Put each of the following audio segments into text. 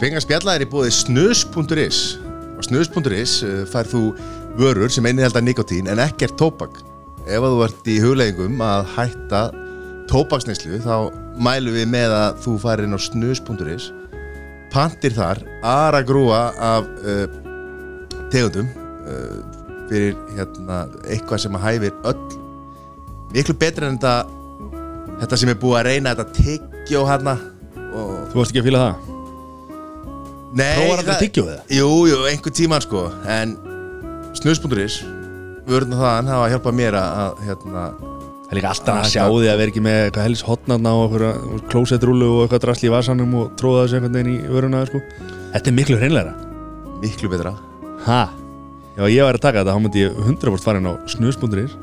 Spengar spjalla er í búið snus.is og snus.is uh, fær þú vörur sem einnig held að nikotín en ekkert tóbak. Ef að þú ert í hugleggingum að hætta tóbaksneislu þá mælum við með að þú fær inn á snus.is pantir þar aðra grúa af uh, tegundum uh, fyrir hérna, eitthvað sem að hæfir öll. Miklu betur en þetta þetta sem er búið að reyna þetta tyggjó hérna og Þú varst ekki að fíla það? Nei, Prófar aldrei það- tyggjó eða? Jú, jú, einhver tíman sko En snus.is Vörðna þaðan hafa hjálpað mér að að, hérna, Það er líka alltaf Ah, að sjá því að vera ekki með eitthvað helst hotnarna og eitthvað klósettrúlu og eitthvað drasli í vasanum og tróða þessu einhvern veginn í vöruna sko. Þetta er miklu hreinlegra miklu betra Ha? Já, ég væri að taka þetta, þá myndi ég 100% fara inn á snus.is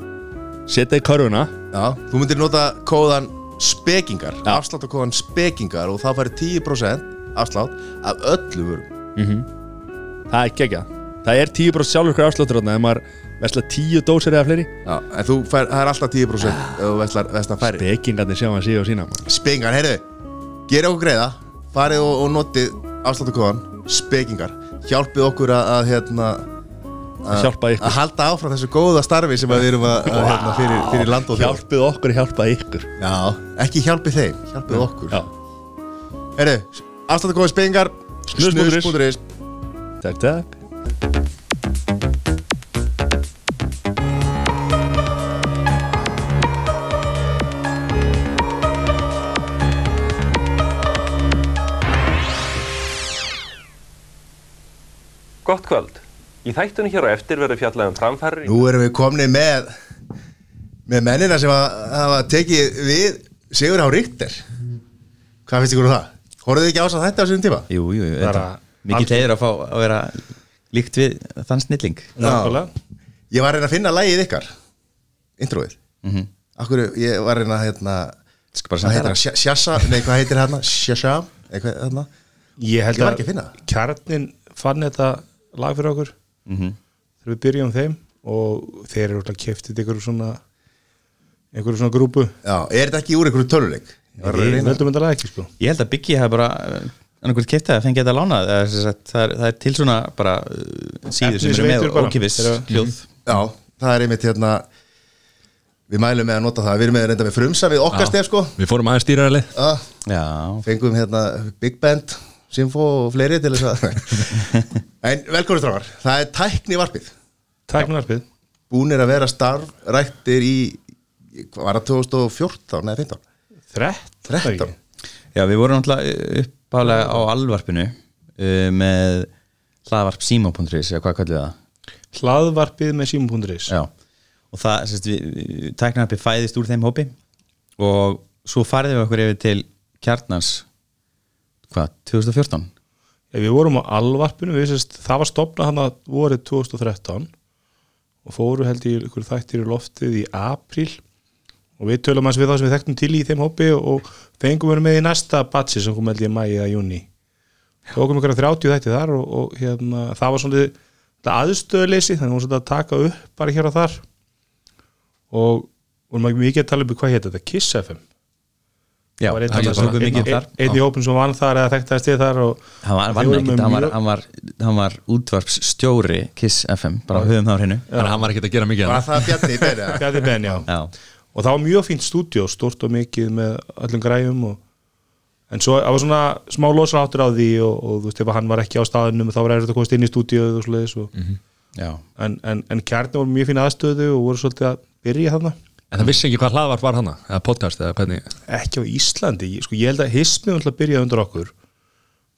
Setja í körfuna Já, þú myndir nota kóðan spekingar. Afslátt á kóðan spekingar Og þá færi 10% afslátt af öllu vörum. Það er ekki Það er 10% sjálfur afsláttur ef maður vesla 10 dósir eða fleiri. Já, en þú fær, það er alltaf 10% Ef þú veslar, veslar færi Bekingarnir sjá hann síða og sína. Spekingar, heyrðu Gerið okkur greiða Farið og, og notið afslátt á kóðan Spekingar. Hjálpið okkur að, að hérna Að að halda áfram þessu góða starfi sem að við erum að, að hérna, fyrir, fyrir land og þjóð. Hjálpið okkur, hjálpa ykkur. Já, ekki hjálpið þeim, hjálpið okkur. Já, Herru, afstættu góði spengar. Snus.is takk, takk Gott kvöld. Í þættunum hér á eftir verður fjallað um framfæri Nú erum við komni með með mennina sem hafa tekið við Sigur Há Ríkter Hvað finnst ykkur um það? Hóruðu þið ekki ás að þetta á þessum tíma? Jú, jú, Mikið tegir að fá að vera líkt við þann snilling Nákvæmlega Ég var að reyna að finna lægið ykkar Introið Mhm. Akkur, ég var að reyna að hérna Hvað heitir það? Sja- Sjassa? Nei, hvað heitir hérna? Sjassa? Eitthvað hérna? Ég held Ég var að ekki að finna það. kjarnin fann þetta lag fyrir okkur Mhm. þegar við byrjum þeim og þeir eru alltaf keftið ykkur svona einhverju svona grúpu Já, er þetta ekki úr einhverju töluleik? Við veldum þetta ekki sko? Ég held að Biggi hafi bara annarkvæmt keitt að fengi þetta lánað eða það, er, það er til svona bara uh, síður sem eru með Þeirra- hljóð. Já, það er einmitt hérna Við mælum með að nota það Við erum með reynda með frumsa við okkar stef sko. Við fórum aðeins stýraralið ah, Já, Fengum hérna Big Band Symfó og fleiri til þess að En velkomið strákar, það er tækni varpið Tæknarpið Búnir að vera starfrættir í var það 2014? Nei, 15 13 13 Já, við vorum náttúrulega uppálega á alvarpinu uh, með hlaðvarp símó.is eða hvað kallið það? Hlaðvarpið með símum.is Já, og það, sérst, við, tæknarpi fæðist úr þeim hópi og svo farið við okkur yfir til kjarnans hvað, 2014? Ef við vorum á alvarpinu, við sérst, það var stopnað hann að vorið 2013 og fóru held ég ykkur þættir í loftið í apríl og við tölum hans við það sem við þekktum til í þeim hópi og fengum við með í næsta batsi sem kom held ég í mæi eða júni þá kom ykkur að 30 þætti þar og, og hérna, það var svona aðstöðleysi þannig að hún svona að taka upp bara hér og þar. Og vorum ekki mikið að tala um hvað hétt þetta, Kiss FM Já, Það var svona mikið þar. einn í hópin sem vann þar eða þekktaðist þið þar og hann var, ekkert, hann var, mjög- hann var, hann var útvarpsstjóri Kiss FM, bara höfum það á hreinu. Þannig að hann var ekkert að gera mikið Og það var mjög fínt stúdíó, stort og mikið með öllum græjum og en svo það var svona smá losráttur á því og, og þú veist, ef hann var ekki á staðinum þá var erfitt að komast inn í stúdíóið og svoleiðis og, já. En, en, en kjarni voru mjög fín aðstöðu og voru svolítið að byrja þarna. En það vissi ekki hvað hlaðvarp var hana Eða podcast eða hvernig ekki á Íslandi, sko, ég held að hismið var alltaf að byrja undir okkur.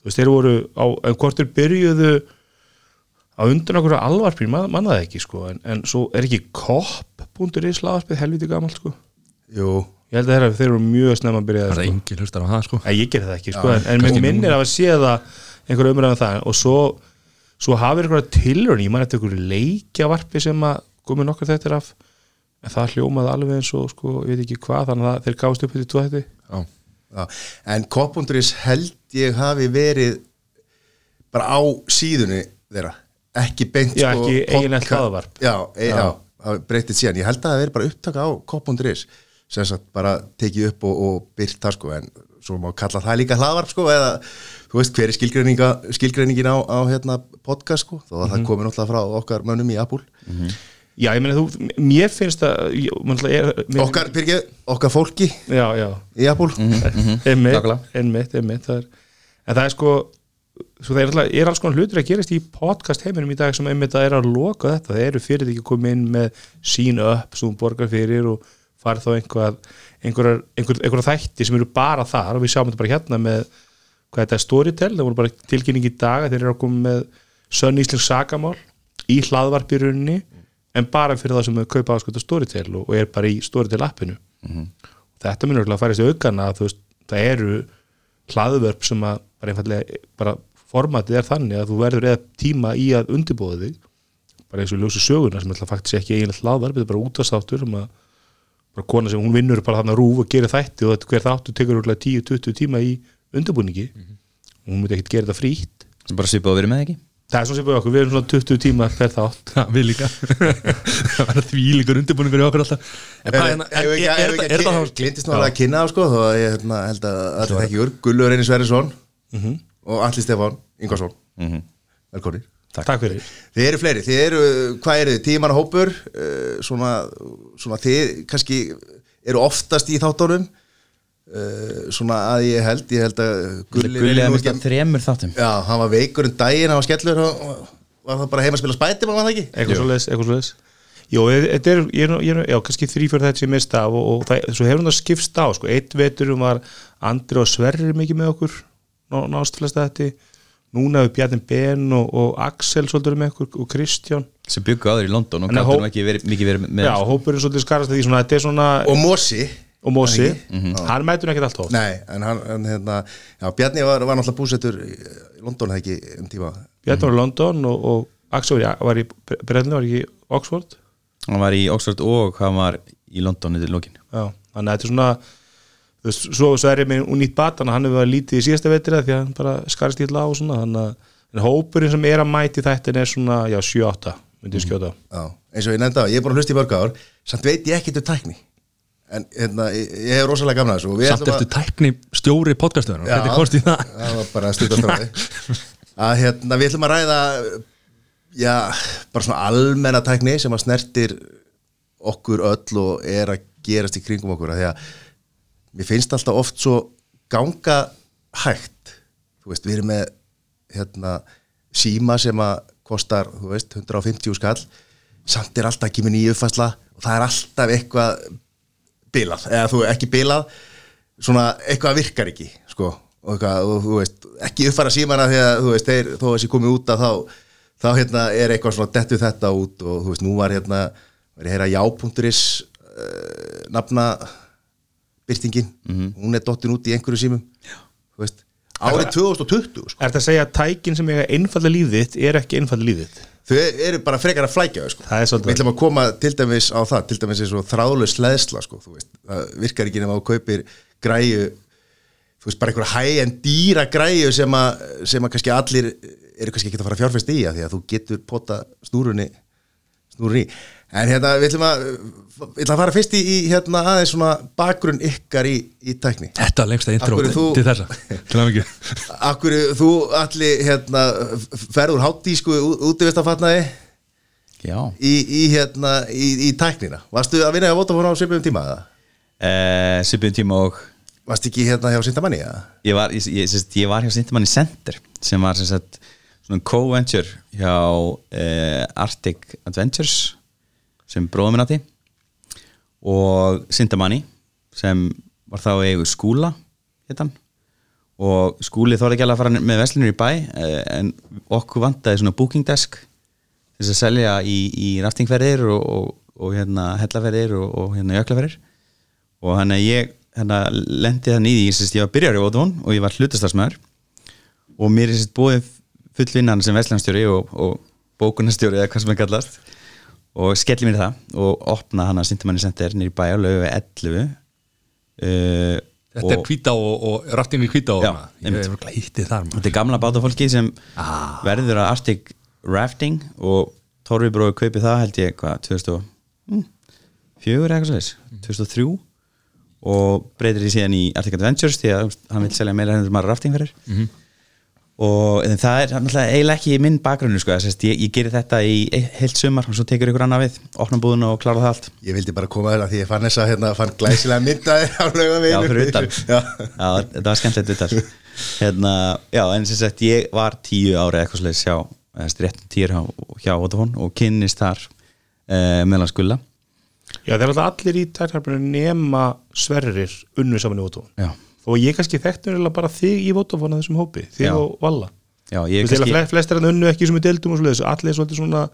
Þú veist, þeir voru á, en hvort þeir byrjuðu á undir okkur á alvarpin, man, mannaði ekki sko, en, en svo er ekki kopp.is laðarspið helviti gamalt sko. Jú, ég held að þeir, þeir eru mjög snemma að byrja Það það er sko. engin hlustar á það sko. Nei, ég gerði það ekki, sko, en, en mér minnir að sé það einhver umræðan það og svo, svo hafið einhverja tilraun ég man eftir einhverju leikjavarpi sem að komið nokkur þetta af en það hljómaði alveg eins og sko, ég veit ekki hvað þannig að þeir gáðist upp þetta Já. já. En Koppundurins held ég hafi verið bara á síðunni þeirra ekki beint Já, sko, ekki eiginlegt hlaðvarp. Já, e, já. það breytið síðan. Ég held að það veri bara upptaka á Koppundurins sem sagt bara tekið upp og, og byrt það sko en svo má kalla það líka hlaðvarp sko eða þú veist hver er skilgreiningin á, á hérna, podcast sko þó að það komi náttúrulega frá okkar mönnum í Apple. Já, ég meina þú, mér finnst að er, mér, okkar, Birgir, okkar fólki Já, já, í Apple. Einmitt, Nákvæmlega. einmitt, einmitt það er, en það er sko svo það er, alltaf, er alls konar hlutur að gerast í podcast heiminum í dag sem einmitt að er að loka þetta. Það eru fyrir því að koma inn með sín upp sem borgar fyrir og farið þá einhver, einhverjar einhver, einhver þætti sem eru bara þar. Og við sjáum þetta bara hérna með hvað þetta er Storytel, það voru bara tilkynning í dag þeir eru að koma með sönn íslensk sagamál í hlaðvarp í rauninni en bara fyrir það sem þau kaupa áskölda Storytel og, og er bara í Storytel appinu. Þetta mun örgulega að færast í aukana þú veist, það eru hlaðvörp sem að bara einfallega bara formatið er þannig að þú verður eða tíma í að undirbúða þig bara eins og ljósi söguna sem alltaf faktis ekki eiginlega hlaðvarp, þetta er bara útastáttur um að bara kona sem hún vinnur bara þarna rúf og gerir þætti og þetta hver þáttu tekur örgulega 10-20 tíma í undirbúningi. Og hún myndi ekkert gera þetta frítt. Sem bara svipað að vera með ekki? Það er svona sem við okkur, við erum svona 20 tíma hver þátt. Já, við líka. Það verður því líkur undirbúningur í okkur alltaf. En hvað er ekki- ef við er ekki það að þá glindist alveg að kynna á sko þó að ég hérna, held að allir þekkjur. Gullur Reyni Sverrisson. Mhm. Og Alli Stefán Ingvarsson. Velkonir Takk, fyrir. Þið eru fleiri, þið eru, hvað eru þið, tímanna hópur? Uh, svona, svona þið kannski eru oftast í þáttunum. Uh, svona að ég held ég held að Gulli mista ekki- þremur þáttum. Já, hann var veikur um daginn, hann var skellur og, var það bara heima að spila spæti, var það ekki? eitthvað svo leis, eitthvað svo leis Jó, e- þetta er, ég, er er já, kannski þrýfjörð þetta sem ég mista af og, og það, svo hefur það skipst á, sko, eitt veturum var Andri og Sverrir mikið með okkur ná, nást flesta þetta núna hefur Bjarni Ben og, og Axel svolítið með okkur og Kristján. Sem byggu áður í London og En nú ekki verið, mikið verið með Já, hópurinn svolítið skarast því svona, þetta er svona Og Mosi. Og Mósi, Mhm. hann mætur ekkert allt hótt Nei, en hann, hann hérna, já, Bjarni var, var náttúrulega búsettur í London, það ekki, um tíma. Bjarni var í London og, og Axel var í, var í Brellin, var ekki í Oxford? Hann var í Oxford og hann var í London í lokin. Já, þannig að þetta er svona þú veist, svo, svo er ég með nýtt batan hann hefur verið lítið í síðasta vetrið því að hann bara skarst í illa á og svona þannig að en hópurinn sem er að mæti þetta er svona, já, 7-8 myndi ég skjóta. Já, eins og ég nefndi á, ég er búin að hlusta í mörg ár samt veit ég ekkert um tækni. En hérna, ég, ég hef rosalega gamna þessu og við Samt ætlum að- eftir tækni stjóri podcastöður Já, Hvernig kosti það? það var bara stutastráði að hérna, við ætlum að ræða já, bara svona almenna tækni sem að snertir okkur öll og er að gerast í kringum okkur að því að mér finnst alltaf oft svo ganga hægt. Þú veist, við erum með hérna, síma sem að kostar, þú veist, 150 skall. Samt er alltaf ekki með nýju uppfæsla og það er alltaf eitthvað bilað, eða þú ekki bilað svona eitthvað virkar ekki sko, og, eitthvað, og þú veist ekki uppfæra símana að þú veist þeir, þó að þessi komið út að þá, þá hérna er eitthvað svona dettu þetta út og þú veist nú var hérna ég að heyra já.is uh, nafna byrtingin, hún er dottin út í einhverju símum. Árið 2020 sko. Er þetta að segja að tækin sem eiga einfalda líf þitt er ekki einfalda líf þitt? þau eru bara frekar að flækja sko. Er við ætlum að koma til dæmis á það til dæmis eins og þráðlaus sleðsla sko, það virkar ekki nema að kaupir græju þú veist, bara einhverja hæ en dýra græju sem að, sem að kannski allir eru kannski ekki að fara að fjárfesta í að því að þú getur pota snúrunni snúrunni í en hérna, við ætlum að við ætlum að fara fyrst í, í hérna aðeins svona bakgrunn ykkar í, í tækni Þetta var lengsta intro til þessa Til mikið Akkur þú allir hérna, ferður háttísku útivistafatnaði já í, í, hérna, í, í tæknina Varstu að vinna á Vodafone á svipum tíma? eða? uh, svipum tíma og Varstu ekki hérna hjá Sintamanni? eða? ég var, ég, ég, sérst, ég var hjá Sintamanni Center sem var sem sagt, svona co-venture hjá uh, Arctic Adventures sem bróðum minn átti og Sintamanni sem var þá eigu skúla hittan og skúli þorði ekki alveg að fara með veslinur í bæ eh, en okkur vantaði svona booking desk til þess að selja í, í raftingferðir og, og, og hérna hellaferðir og, og hérna jöklaferðir. Og hann að ég hérna, lendi þannig í því, ég, ég var byrjar í Vodafone og ég var hlutastarsmaður og mér er sérst búið fullvinnan sem veslanstjóri og, bókunastjóri eða hvað sem er kallast og skelli mér það og opna hann að Sintamanni Center nýri bæja lögu 11 uh, Þetta er hvítá og, og rattinni hvítá og Já, hana. Þetta er gamla bátafólki sem verður að Arctic Rafting og Torfi bróði kaupið það held ég hvað, 2004 eitthvað svo þess 2003 og breytir því síðan í Arctic Adventures því að hann vil selja meira hendur maður rafting fyrir og en það er náttúrulega eiginlega ekki minn bakgrunnu sko, að ég, ég gerir þetta í heilt sumar og svo tekur ykkur annað við, opna búðuna og klára það allt. Ég vildi bara koma þér að því ég fann þess að hérna, fann glæsilega myndaði á laugaveginu Já, fyrir utan. Já. Já, þetta var skemmtilegt utan hérna, Já, en sem sagt ég var tíu ári eitthvað svolítið sjá réttum tíur hjá, hjá Vodafone og kynnist þar uh, meðlan skulla Já, þeir alltaf allir í tæknarfinu nema sverrir unnu saman í Vodafone. Já, og ég kannski nefnilega bara þig í Vodafone að þessum hópi, þig Já. og Valla. Já kannski flestir hann unnu ekki sem við deildum og svoleiðis, allir svolítið svona,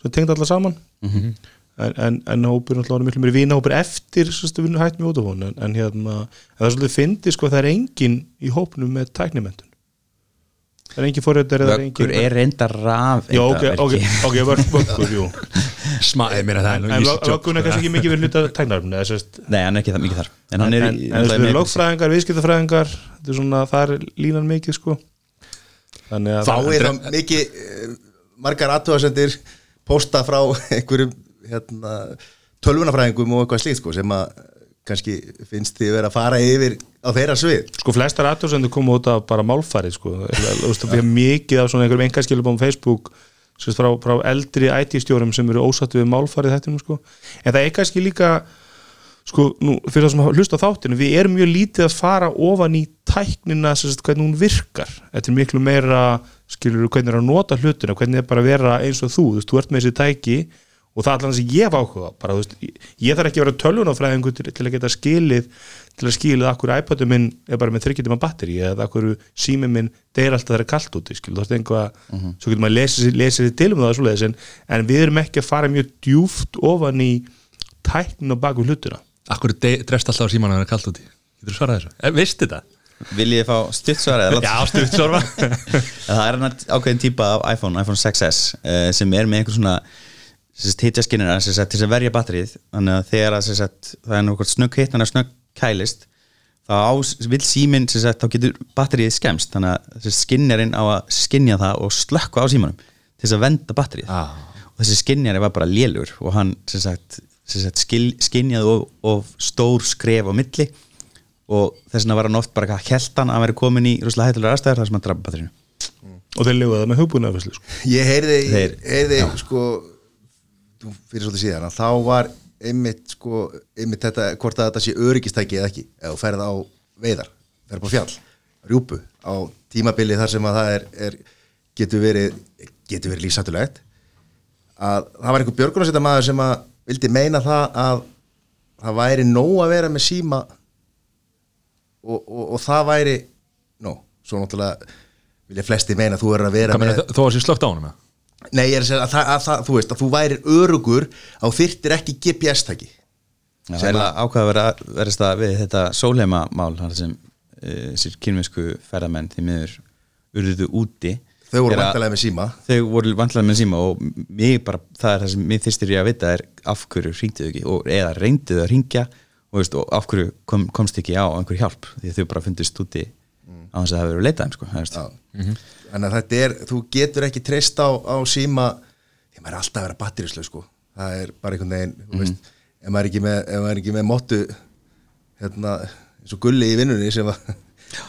svona tengd allar saman. Mhm. en, en, en hópur náttúrulega miklu mér vina hópur eftir svo vinnu hætt með Vodafone en, en hérna, en það er svolítið fyndi sko það er engin í hópnum með tæknimentun það er engin Vöggur engin er reynda raf Já, ok, ok, ok, vörg, vöggur, jú Smaðið mér að það er En vöggun er kannski ekki mikið við hluta sérst Nei, hann er ekki það mikið þar. En hann er en, í- lögfræðingar, viðskiptafræðingar þetta er svona, það er línan mikið sko. Þannig að Þá er það mikið eh, margar aðtöðasendir posta frá einhverjum hérna, tölvunafræðingum og eitthvað slíkt sko, sem að kannski finnst því að vera að fara yfir á þeirra svið. Sko flestar aðtöðsendur koma út af bara málfæri sko, þú veist, við erum mikið af svona einhverjum engaskilum á Facebook sagt, frá, frá eldri IT-stjórum sem eru ósattu við málfærið þetta sko. en það er kannski líka sko, nú, fyrir það sem hlusta á þáttinu við erum mjög lítið að fara ofan í tæknina, sagt, hvernig hún virkar þetta er miklu meira, skilur hvernig er að nota hlutina, hvernig er bara að vera eins og þú, þú veist, þú ert með þessi tæki og það er allan sem ég ég, ég þarf ekki að vera tölvunafræðingu til, til að geta skilið til að skilið akkur iPadu minn er bara með þryggjutum að batteri eða akkur sími minn deyr alltaf þegar það er kallt úti skil, þú veist einhvað, svo getur maður lesið lesi sér til um það svoleiðis, en, en við erum ekki að fara mjög djúft ofan í tæknin og baku hlutina. Akkur drefst alltaf á síman að það er kallt úti? Getur þú svarað þessu? Eh, Veistu þetta? Viljið þið fá stuttsvar eða Já, stutt svarfa það er hann ákveðin típa af iPhone, iPhone 6s uh, sem er með einhver svona hitjaskinnina til þess að verja batterið. Þannig að þegar að, sem sagt, það er nákvæmt snögg hitt þannig að snögg kælist þá á, vil síminn sem sagt, þá getur batterið skemst þannig að skinnjarinn á að skinja það og slökka á símanum til þess að venda batterið Ah. og þessi skinnjari var bara lélur og hann sem sagt, sem sagt, skil, skinjaði of, of stór skref á milli og þess vegna var hann oft bara heldan að vera komin í rúslega hættulega aðstæður þar sem hann draf batterinu og þeir það með hugbúnaðafæslu sko. Ég heyrði, Þeir- heyrði sko þú- fyrir svolítið síðan að þá var einmitt sko, einmitt þetta hvort að þetta sé öryggistæki eða ekki þú ferð á veiðar, ferð på fjall rjúpu á tímabili þar sem að það er, er getur verið getur verið lífsættulegt að það var einhver björgunarsetta maður sem að vildi meina það að það væri nóg að vera með síma og, og, og það væri nóg, svo náttúrulega vilja flesti meina að þú er að vera Hvað með þó að sé slögt á honum eða? Nei, ég er að segja að, það, að það, þú veist, að þú værir örugur á þyrtir ekki GPS-tæki Það er ákvað að vera, verðist það við þetta sólheima mál þar sem uh, sér kynvesku ferðamenn því miður urðuðu úti. Þau voru að- vantarlega með síma. Þau voru vantilega með síma og bara, það er það sem mér þyrstir ég að vita er af hverju hringduðu ekki og eða reynduðu að ringja og, veist, og af hverju kom, komst ekki á einhver hjálp því að þau bara fundist úti á þess að það hefur verið leitað sko. Þannig að þetta er, þú getur ekki treyst á, á síma. Því maður er alltaf að vera batterislu sko. það er bara einhvern veginn þú veist, ef maður er ekki með, er ekki með mottu hérna, eins og gulli í vinnunni sem að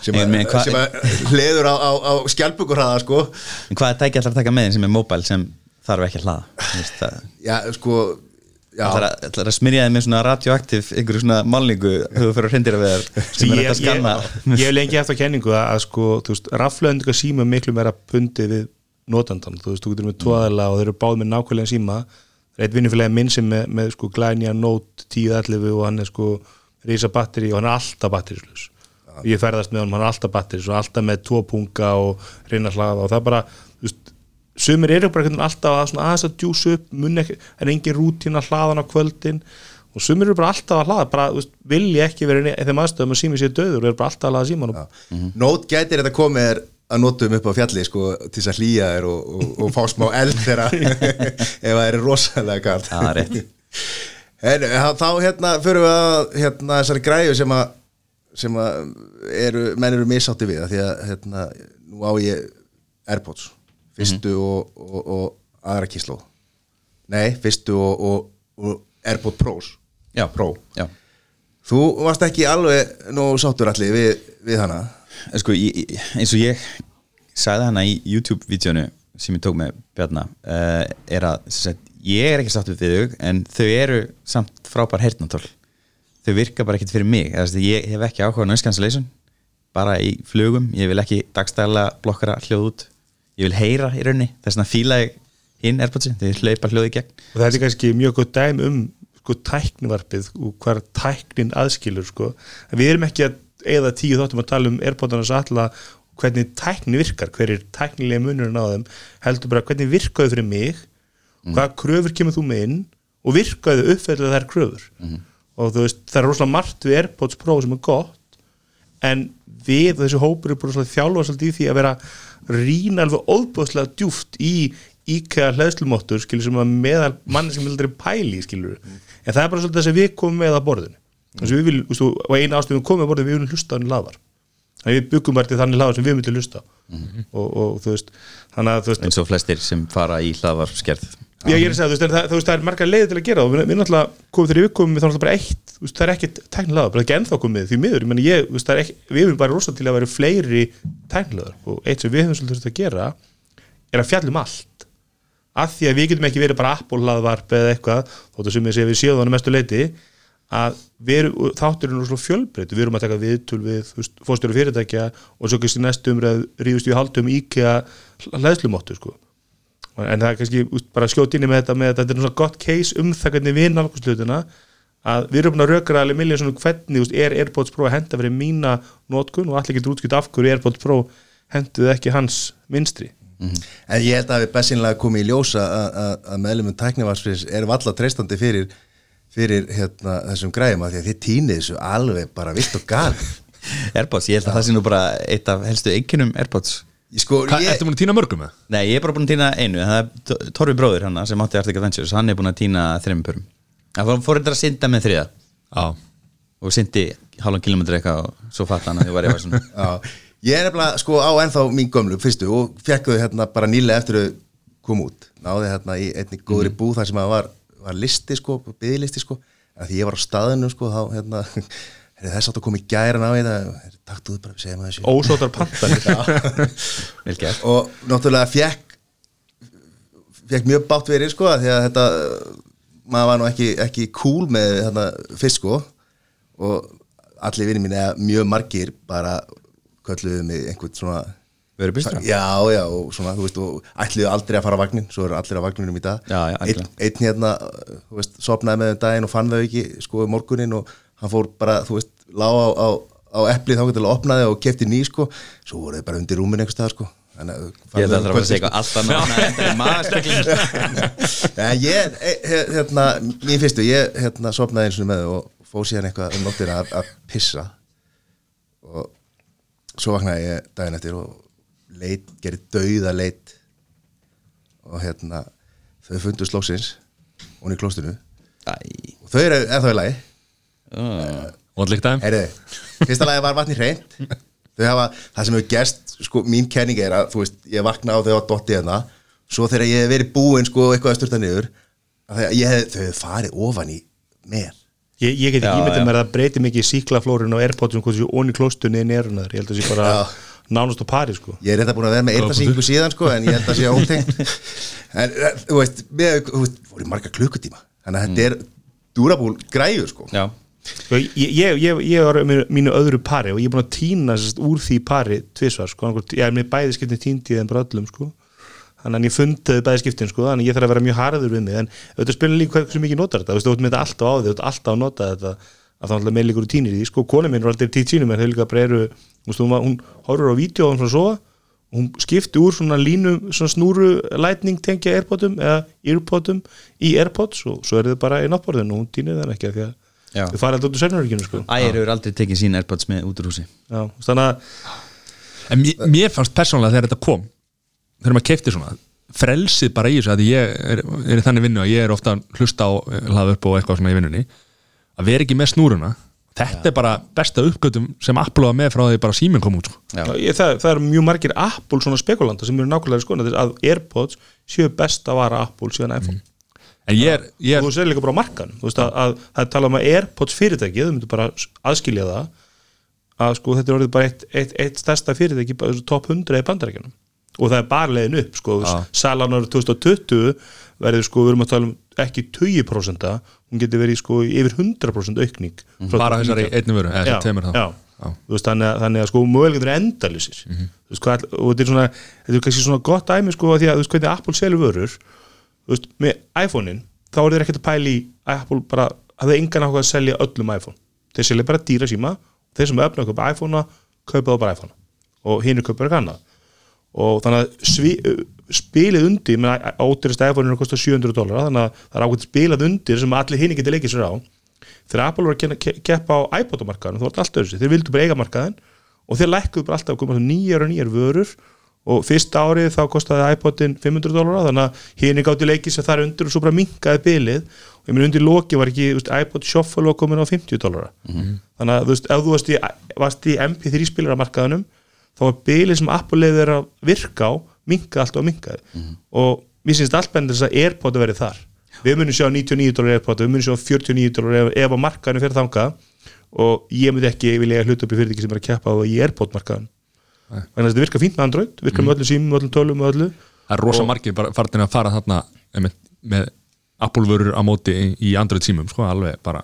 sem að, hleður á, á, á skjálpukurraða sko. En hvað er tæki alltaf að taka með sem er móbæl sem þarf ekki að hlaða? Það já sko Það er að smyrja þið með svona radioaktiv einhverju svona þegar þú fyrir að hrindir að við þar sem er að skanna? ég, hef lengi eftir kenningu að, að sko, þú veist, raflöðinga síma miklu meira pundi við notandan, þú veist, þú getur með tóðala og þeir eru báð með nákvæmlega síma. Eitt vinnufélagi minn sem með, með sko glænja Note 1011 og hann er sko rísa batteri og hann er alltaf batterislaus og ég ferðast með hann, hann er alltaf batteri og alltaf með tvo punga og reyna að hlaða og það bara, sumir eru bara alltaf að aðeins að djúsa upp mun ekki, er engin rútín að hlaða hann á kvöldin. Og sumir eru bara alltaf að hlaða bara, veist, vilja ekki vera í þeim aðstöðum að sími sér döður og eru bara alltaf að hlaða síman og Nót gætir þetta komið er að notum upp á fjalli sko, til þess að hlýja þér og, og, og fá smá eld þegar ef það er rosalega galt það er rétt. en, ha- þá hérna fyrir við að hérna, þessari græju sem að sem að eru, menn eru misátti við af því að hérna, nú á ég Airpods fyrstu og, og, og aðra kísló nei, fyrstu og, og, og Airpod Pros. Já, Pro. Já. Þú varst ekki alveg nú sáttur allir við, við hana? En sko, ég, eins og ég sagði hana í YouTube-vídeónu sem ég tók með Bjarna uh, er að sagt, ég er ekki sáttur við þau en þau eru samt frábær heyrnatól þau virka bara ekkert fyrir mig. Eða, þess að ég hef ekki áhuga noise cancellation bara í flugum, ég vil ekki dagstæðlega blokkara hljóð út ég vil heyra í raunni, þess vegna fíla ég hinn Airpodsi, þegar hlaupa hljóð í gegn. Og það er kannski mjög góð dæm um sko, tæknivarpið og hvar tæknin aðskilur sko. En við erum ekki að eða tíu þáttum að tala um Airpodarnas alla hvernig tækni virkar, hver er tæknilega munurinn á þeim, heldur bara hvernig virkaðu fyrir mig, hvaða kröfur kemur þú með inn og virkaðu uppfæðlega þær kröfur. Og þú veist, það er rosalega margt við Airpods Pro sem er gott en við þessi hópur er bara svona þjálfa svolítið í því að vera rýna alveg óbúðslega djúft í IKEA hlæðslumóttur skilur sem að meðal manni sem vildur pæli skilur en það er bara svolítið þess að við komum með að borðinu. Þess að við viljum, veistu, og eina ástöðum komum með að borðinu við viljum hlusta á hann laðvar þannig við byggum til þannig laðvar sem við myndum hlusta á. Og, og þú veist þannig að þú veist, eins og flestir sem fara í hlaðvarskerð Já, ég er að segja, þú veist, það, það er margar leiði til að gera og við, við náttúrulega komum þegar við komum við þá náttúrulega bara eitt, veist, það er ekkit tæknilega, bara ekki ennþá komið því miður, ég meni ég, veist, er ekki, við erum bara rosa til að vera fleiri tæknilegar og eitt sem við höfum svolítið að gera er að fjalla um allt. Af því að við getum ekki verið bara Apple hlaðvarp eða eitthvað, þóttu sem ég sé við séum þannig mestu leiti að við erum, þátturinn er svona fjölbreytt við erum að taka viðtul við fórstjóru fyrirtækja og svo en það er kannski bara skjót inn í með þetta með þetta, þetta er svona gott case um það hvernig við nálgum slutina að við erum búin að rökra alveg miljón svona hvernig úst, er AirPods Pro að henda fyrir mína nótkun og allir getur útskipt af hverju AirPods Pro henduð ekki hans minstri En ég held að við bestinlega komið í ljósa að- að að meðlumum tæknivarsfyrir eru valla treystandi fyrir, fyrir hérna, þessum græðum að því að þið týnið þessu alveg bara vilt og gal Airpods, ég held að það sé nú bara eitt af helstu einkennum Airpods sko, Hvað, ég, ertu múin að týna mörgum með? Nei, ég er bara búin að týna einu það er Torfi bróður hann sem átti Arctic Adventures hann er búin að týna þreim pörum. Það fór- þetta að synda með þriða Já. Og syndi hálfum kilometri eitthvað og svo fatt hann að ég var eitthvað svona já, ég er nefnilega sko á ennþá mín gömlu fyrstu og fekk þau hérna bara nýlega eftir þau kom út. Náði hérna í einni góðri búð þar sem að var, var listi sko, byggðlisti sko. Því ég var á staðinu sko þá hérna er þess átt að koma í gæran á þetta taktuðu bara, segjum að þessu. Ósótar gert. Og náttúrulega fekk fekk mjög bátt verið sko því að þetta maður var nú ekki, ekki cool með þetta fyrst sko. Og allir vinni mín eða mjög margir bara kölluðu mig einhvern svona Verið bystra já já og svona þú veist og ætluðu aldrei að fara á vagnin svo eru allir á vagninum í dag. Já, já, einn, einn hérna þú veist sopnaði með daginn og fann þau ekki sko um morgunin og hann fór bara þú veist lá á, á, á eplið þá til að opnaði og kefti ný sko. Svo voru þau bara undir rúmin einhvers staðar sko. Þannig að Ég held að það þau segja eitthvað alltaf nána ég, e- hérna, mín fyrstu, ég hérna, sopnaði eins og með og fór síðan eitthvað um nóttina að, að pissa. Og svo vaknaði ég daginn eftir og leit, gerði dauða leit. Og hérna þau fundu slóksins hún í klóstinu Æ, og þau eru ennþá í lagi. Vondlíkt Heyriði, fyrsta lagi var vatni hreint. Þau hafa, það sem hefur gerst sko, mín kenning er að, þú veist, ég vakna á þau á dotti hérna, svo þegar ég hef verið búinn sko, eitthvað að styrta niður að hef, þau hef farið ofan í mér. Ég, ég get ekki ímyndið mér að það breyti mikið síklaflórun og airpodsum hvað þessi onni klóstunni inn í erunar ég held að það sé bara nánast á pari sko. Ég er reynda búin að vera með eyrnasingu síðan sko, en ég held að sé ótengt. En eh, þú veist, með, þú veist voru marga klukkutíma, þannig að þetta er durabúl græjur sko. Já, Sko, ég, ég, ég, var með mínu öðru pari og ég er búin að týna úr því pari tvisvar, sko, ég er með bæði skiptin týndið en bara öllum, sko. Þannig að ég fundaði bæði skiptin, sko þannig að ég þarf að vera mjög harður við mig, en auðvitað spilin líka hversu mikið notar þetta, þú veist, þú ert með þetta alltaf á því þú ert alltaf að nota þetta, að það er alltaf með líkur týnir í því, sko, kona mín er alltaf tíð sínum en þau líka bara eru, þú veist, hún, hún horfur á vídeo og hún svona sofa. Og hún skipti úr svona línu, svona snúru lightning tengja airpodum eða earpodum í airpods og svo er þau bara í náttborðinu og hún týnir það ekki að Já. þau fara alltaf út úr sennurökinu sko Ægir hefur aldrei tekið sín Airpods með út úr húsi Já, þannig að En mér, mér fannst persónulega þegar þetta kom þegar maður kefti svona frelsið bara í þessu að ég er, er í þannig vinnu að ég er ofta að hlusta á hlaða upp og eitthvað svona í vinnunni að vera ekki með snúruna þetta er bara besta uppgötum sem Apple var með frá því bara síminn kom út sko. Já. ég, það, það er mjög margir Apple svona spekulanta sem eru nákvæmlega sko að AirPods séu best að vara Apple síðan iPhone en ég er, ég er þú sér líka bara markan þú veist að, að það er talað um að Airpods fyrirtæki þau myndu bara aðskilja það að sko þetta er orðið bara eitt, eitt, eitt stærsta fyrirtæki, top 100 í bandarækjunum og það er bara leiðin upp sko, Já. salan árið 2020 verður sko, við erum að tala um ekki 20% hún getur verið sko yfir 100% aukning frá bara 2019. þessari einni vöru eða já, þessari tveimur þá já. Þú Veist, þannig, að, þannig að sko mögulegur mm Mhm. veist, hvað, all- og þetta er svona þetta er kannski svona gott dæmi sko því að þú veist hvernig Apple selur vörur þú veist, með iPhone-in þá er þeir ekkert að pæli í að Apple bara hafði engan áhuga að selja öllum iPhone. Þeir selja bara dýra síma þeir sem öfna að kaupa iPhone-a kaupa þá bara iPhone og hinn er kaupa eitthvað annað. Og þannig að svi, spilið undir menn ódýrasta iPhone er að kosta 700 dólar þannig að það er ákveðt spilað undir sem allir hinn getur leikið sér á. Þegar Apple var að keppa á iPod-markaðan þú vart alltaf þessi, þeir vildu bara eiga markaðan og þeir lækkuðu bara alltaf að nýjar og nýjar vörur og fyrsta árið þá kostaði iPodin 500 dólar þannig að hinn gátti leikið sér þar undir og svo bara minkaði bilið. Og ég minn undir loki var ekki veist, iPod Shuffle var komin á 50 dólar þannig að þú veist, ef þú varst í, varst í MP3 spilara markaðanum þá var bilið sem Apple leiði þeir að virka á minkaði alltaf og minkaði og mér finnst allt bendur þess að Airpod verið þar. Við munum sjá 99 dólar Airpod við munum sjá 49 dólar ef, ef að markaðinu fyrir þangað. Og ég myndi ekki vilja hluta upp í fyrirtæki sem er að keppa á Airpod markaðan þannig að þetta virkar fínt með Android virkar með öllu símum, með öllum tölum, með öllu. Það er rosa margir bara farin að fara þarna með Apple vörur á móti í, í Android símum sko, alveg bara.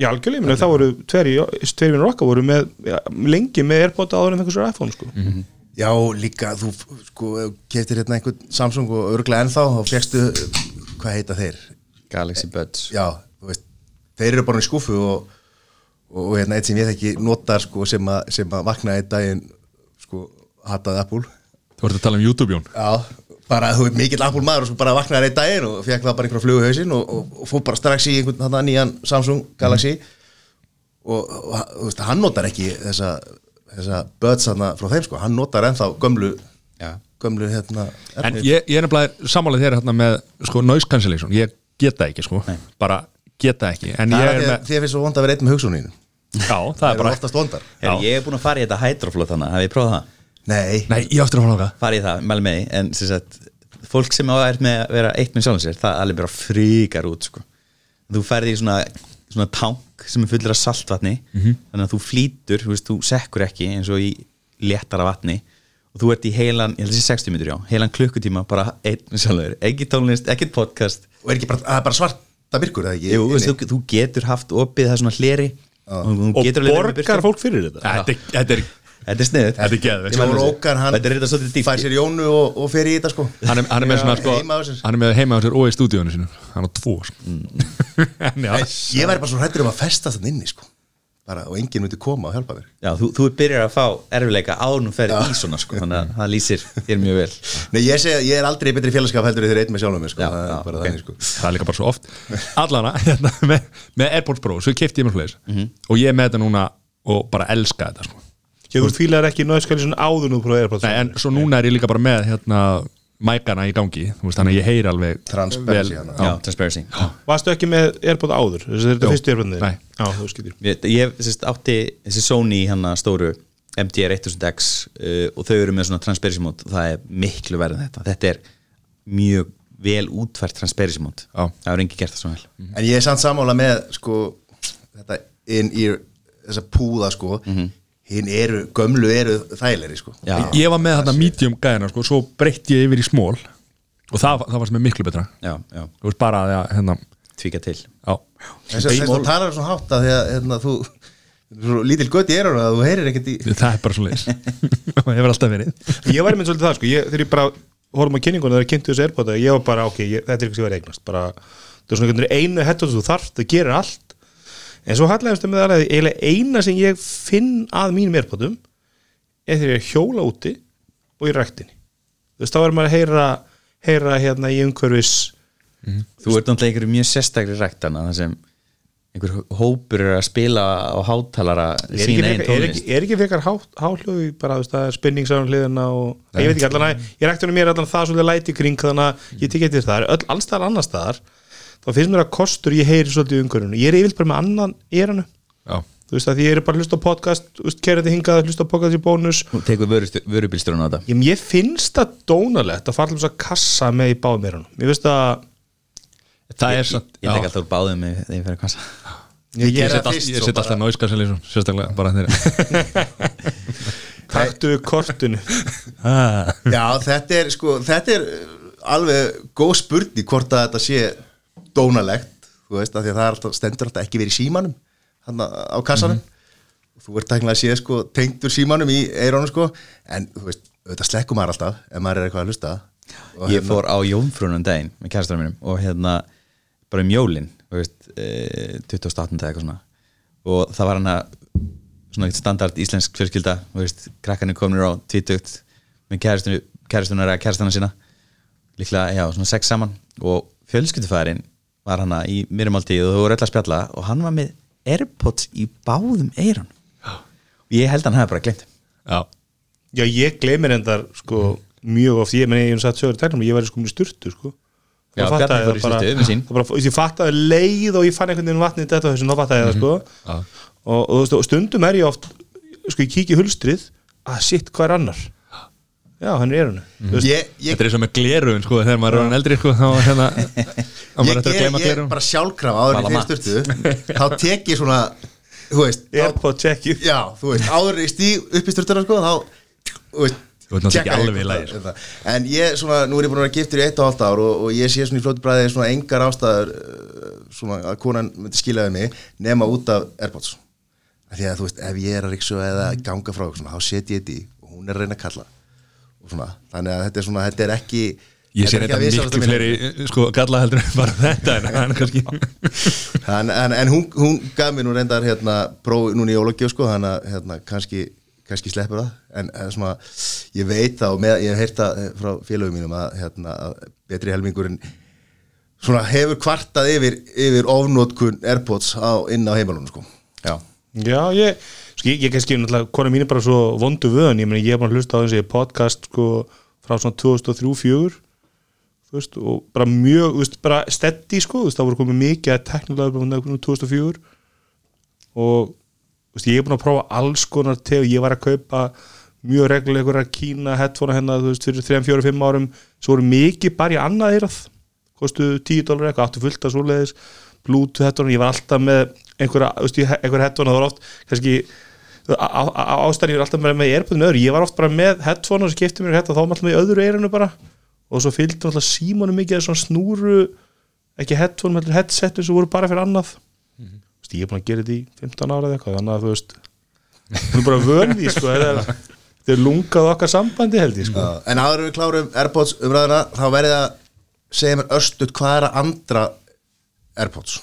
Já, algjörlega, ég meina, þá voru tveir vinnur okkar voru með, já, lengi með Airpod áður en sér iPhone sko. Já, líka, þú sko, keftir hérna einhvern Samsung og örglega ennþá þá fegstu, hvað heita þeir? Galaxy Buds. Já, þú veist, þeir eru bara í skúfu og, og, og hérna eitt sem ég þekki notar sko sem að, sem að vaknaði daginn sko, hataði Apple. Þú ert að tala um YouTube Jón. Já, bara þú veit mikill Apple maður og svo bara vaknaði einn daginn og fekk það bara einhverja flugu hausinn og, og, og fór bara strax í einhvern þarna nýjan Samsung Galaxy. Og, og þú veist, hann notar ekki þessa, þessa buds þarna frá þeim sko, hann notar ennþá gömlu Já. gömlu hérna en ég, ég er nefnilega sammálið þeirra hérna með sko, noise cancellation, ég geta ekki sko, bara geta ekki. Að við svo vond að vera einn með hugsuninu já, það Það er bara oftast vondar. Ég er búin að fara í þetta hydroflot þannig, hafið ég prófað það? Nei, nei, ég áttur að fara nága Fara í það, mæli með því, en sem sagt fólk sem er með að vera eitt með sjálfum sér það alveg bara fríkar út sko. þú ferði í svona, svona tank sem er fullur af saltvatni. Þannig að þú flýtur, þú veist, þú sekkur ekki eins og í léttara vatni. Og þú ert í heilan, ég held að sé 60 minnur já heilan klukkutíma, bara einn með sjálfur ekki tónlist, ekki podcast. Og er ekki bara, það er bara svarta ekki? Jú, veist, þú, þú getur haft opið það svona hleri og, borgar fólk fyrir þetta? Þetta er- þetta er Þetta er sniðut Þetta er geðveikt. Jó Rókan, hann Þetta er þetta svolítið dýpt fær sér Jónu og, og fer í þetta sko. Hann er, hann er með svona sko, heima á sér. hann er með heima á sér og í stúdíónu sinu hann á tvo sko. en já, Nei, Ég væri bara svo hrættur um að festa þann inni sko bara, og enginn myndi koma og hjálpa mér Já, þú, þú byrjar að fá erfileika ánum ferð í svona sko, þannig að það lýsir þér mjög vel. Nei, ég segi að ég er aldrei betri félagskap heldur þegar einn með sjálfum mér sko, Já, það er já, bara ok. þannig sko. Það er líka bara svo oft. Allana, hérna, með, með Airpods Pro svo kefti ég mér fleis Mhm. og ég er með þetta núna og bara elska þetta sko. Ég þú fílar ekki náðskali svona áður nú prófið Airpods. Nei, en svo núna er ég líka bara með hérna, mækana í gangi þú veist, þannig að ég heyri alveg Transparency. Já, transparency. Varstu ekki með Airpod áður? Þessi þetta fyrstu Airpod Nei. Já, þú skilur Ég, ég sérst, átti þessi Sony hann stóru MDR 1000X uh, og þau eru með svona transparency mode og það er miklu verið en þetta. Þetta er mjög vel útfært transparency mode. Já. það er engi gert það svo vel. En ég er samt sammála með sko þetta inn í þessa púða sko hinn eru, gömlu eru þægilegri sko. Ég var með þarna medium gæðina sko, svo breytti ég yfir í smól og það, það var sem er miklu betra. Já, já, þú veist bara að ja, hérna, tvíka til. Já, Þess að þú talar svona hátt að því að hérna, þú svo lítil gött í erun að þú heyrir ekkert í það er bara svo leis og hefur alltaf verið. Ég væri með svolítið það sko. Ég, Þegar ég bara horfum á kynninguna þegar ég kynntu þessu Airpod ég var bara, ok, ég, þetta er eitthvað sem ég var eignast. Bara, það er svona einu hettu þú þarft, það gerir allt en svo hallægast með það að eiginlega eina sem ég finn að mínum Airpodum er þegar ég er að hjóla úti og í ræktinni. Þú veist, þá er maður að heyra, heyra hérna í umhverfis Þú ert náttúrulega einhverju mjög sérstakri ræktana þar sem einhver hópur er að spila á hátalara er ekki, sína einn er tónlist. ekki, er ekki frekar há, háhljóði bara er hliðina og ég veit ekki allan að ég rækti mér allan það svolítið læti kring þannig að ég tek eftir það öll, alls staðar annars staðar þá finnst mér að kostur ég heyri svolítið umhverjunu ég er yfirlt bara með annan éranu já, þú veist að ég er bara að hlusta á podcast þú veist, kerandi hingað, hlusta á podcast í bónus. Þú tekur vörubilstjórun á þetta. Ég, ég finnst það dónalegt að fara til þess að kassa með í báðum éranum ég finnst að Það er satt Ég tek alltaf úr báðum þegar ég fyrir að kassa. Ég Ég ég set alltaf náiskassan lísum Sérstaklega bara þeirra Taktu kortinu. Já, þetta er sko, þetta er uh, alveg góð spurning hvort að þetta sé dónalegt, þú veist, af því að það alltaf, stendur alltaf ekki verið í símanum hann á kassanum. Þú ert tæknilega að sé sko tengdur símanum í eirónu sko, en þú veist auðvitað slekkum maður alltaf ef maður er eitthvað að hlusta. Og Ég hérna- fór á Jónfrunum daginn með kærastanum mínum og hérna bara um jólin þú veist, e, 28. eða eitthvað svona. Og það var hann að svona eitt standard íslensk fjölskylda þú veist, krakkarnir komnir á tvítugt með kærastunar eða kærastana sína. Líklega, já, svona sex saman. Og fjölskyldufæðurinn var hann í myrjumáltíð og þau voru öll að spjalla og hann var með Airpods í báðum eiran og ég held að hann hefði bara glemt. Já. Já, ég gleymir endar sko mjög oft, ég meni ég hef satt sögur í tæknum ég væri sko með sturtu sko. Já, Bjarni fór í sturtu með sín. það bara, ég fattaði leið og ég fann einhvern veginn vatnið þetta og þessu, þá fattaði ég það sko. Og, og, þú og stundum er ég oft sko ég kíki í hulstrið að sitt hvað er annar já, hann er í erunu mm. Þetta er eins og með glerugun sko Þegar maður er orðinn eldri sko Þá er hérna ég, glerugun bara sjálfkrafa áður fyrir styrtu þá tek ég svona, þú veist Airpod checkið. Já, þú veist, áður ég stíg upp í styrtuna sko, þá, þú veist Þú ert náttúrulega ekki alveg í það- þetta. en ég svona, nú er ég búin að vera giftur í eitt og halvt ár og, og ég sé svona í flóti bræði svona engar ástæður uh, svona að konan myndi skilaði mig nema út af Airpods. Af því að þú veist, ef ég er að riksu eða ganga frá svona, þá set ég þetta í og hún er að reyna að kalla þannig að þetta er svona, þetta er ekki Ég sé þetta miklu fleiri sko galla heldur en bara þetta en er kannski en, en, en hún, hún gaf mér nú reyndar hérna, prófi núna í ólagjöf sko, þannig að hérna, kannski, kannski sleppur það. En, en svona, ég veit með, ég hef heyrt það eh, frá félögum mínum að, hérna, að betri helmingurinn svona hefur kvartað yfir, yfir ofnótkun Airpods á, inn á heimalunum sko. Já, já, ég, sko, ég, ég kannski kona mín er bara svo vondu vöðun ég meni ég er bara að hlusta á þessi podcast sko frá svona 2003-2004 þú veist, og bara mjög, veist, bara steady sko, veist, það voru komið mikið að teknilega bara 2004 og veist, ég er búin að prófa alls konar teg, ég var að kaupa mjög reglulega einhverja kína headphone hérna, þú veist, fyrir 3-4-5 árum svo voru mikið bara í annað eirað kostuðu 10 dólar eitthvað, áttu fullt af svoleiðis bluetooth headphone, ég var alltaf með einhverja, þú veist, einhverja headphone það var oft, kannski ástæðan ég var alltaf með, erbúðin öðru, ég var oft bara með headphone og svo kefti mér hérna, þá var alltaf með öðru eirinu bara. Og svo fylgdi alltaf símanu mikið svona snúru ekki headphone, með headsetu sem voru bara fyrir annað. Mm -hmm. veist, ég er búin að gera þetta í 15 ára eða eitthvað, þannig að þú veist hún er bara vöndi, sko þetta er, þetta er lungað okkar sambandi held ég, sko. Já, en áður en við klárum Airpods umræðina þá verðið að segja mér östut hvað er að andra Airpods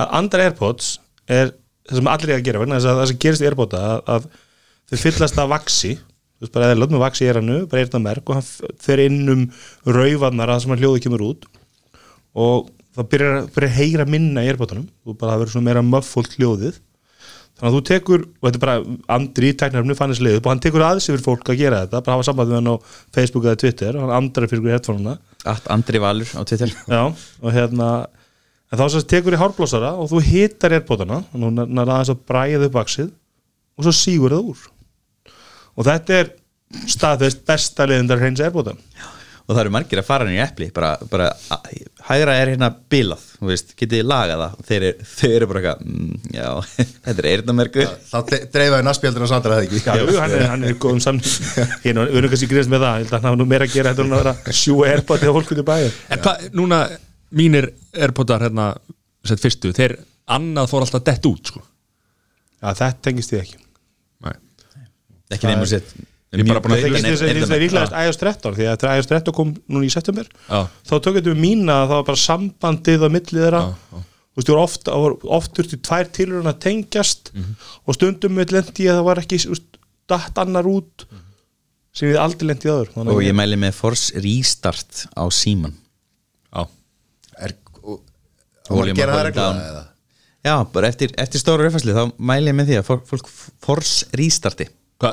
að andra Airpods er það sem allir er að gera vegna þess að það sem gerist í Airpoda að, að þau fyllast af vaksi þú veist bara eða lögum með vaksi í eranu bara er þetta merk og hann fer inn um raufannar að sem hann hljóði kemur út. Og það byrjar, að heyra minna í Airpodunum og bara það verður svona meira möffult hljóðið. Þannig að þú tekur, og þetta er bara andri í tæknarfnu fannist leiðið og hann tekur aðeins yfir fólk að gera þetta, bara hafa samband við hann á Facebook eða Twitter og hann andrar fyrir headphone-una en þá sem sagt tekur í hárblásara og þú hittar erbótana og nú er aðeins að bræða upp vaksið og svo sígur það úr. Og þetta er staðfest besta leiðindar hreins erbóta og það eru margir að fara í epli bara, bara hægra er hérna bilað þú veist, getið þið lagað það? Og þeir, eru- þeir eru bara eitthvað mm, já, þetta er eyrnamerku þá de- dreifaði naspjaldina og Sandra það ekki? Já, jú, hann er, hann er góðum samt hérna, við erum kannski grínast með það, ég held að hann hafa nú meira að gera þetta en að vera að sjúa erbóti á fólk út mínir Airpodar hérna sett fyrstu, þeir annað fór alltaf dett út sko. Já, þetta tengist ég ekki. Nei. ekki nefnum sér. Ég er bara búin að Það Þetta er er- líklegast iOS 13 því að iOS 13 kom núna í september Já. þá tökum við mína að það var bara sambandið á millið þeirra. Já. Þú veist, þú voru oft, það þurfti tvær tilurinn að tengjast Mhm. og stundum við lendi að það var ekki þú veist, datt annar út sem við aldrei lendi aður og ég mæli með Force Restart á síman og að Volume gera það reglulega eða? já, bara eftir, eftir stóra rauðfæsli þá mæli ég með því að fólk, fólk Force Restarti. Hva,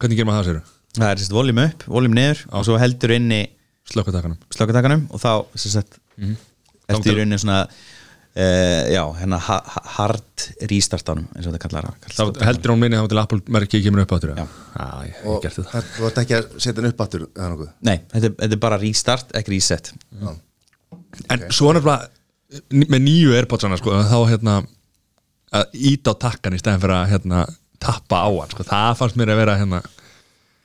hvernig gerir maður það sér? það er sérst voljum upp, voljum niður og svo heldur inni Slökkutakanum slökkutakanum og þá sérst Mhm. eftir í rauninni svona uh, já, hérna ha ha hard restartanum eins og þetta kallar Þá heldur hún minni þá til Apple merki kemur upp áttur Já. Já, ég hef og gert þetta. þú ert ekki að setja hann upp nokkuð? Nei, þetta, er- þetta er bara restart, ekki reset. En svo nefnilega með nýju Airpodsana sko, þá hérna að íta á takkan í stæðan fyrir að hérna, tappa á hann sko. það fannst mér að vera hérna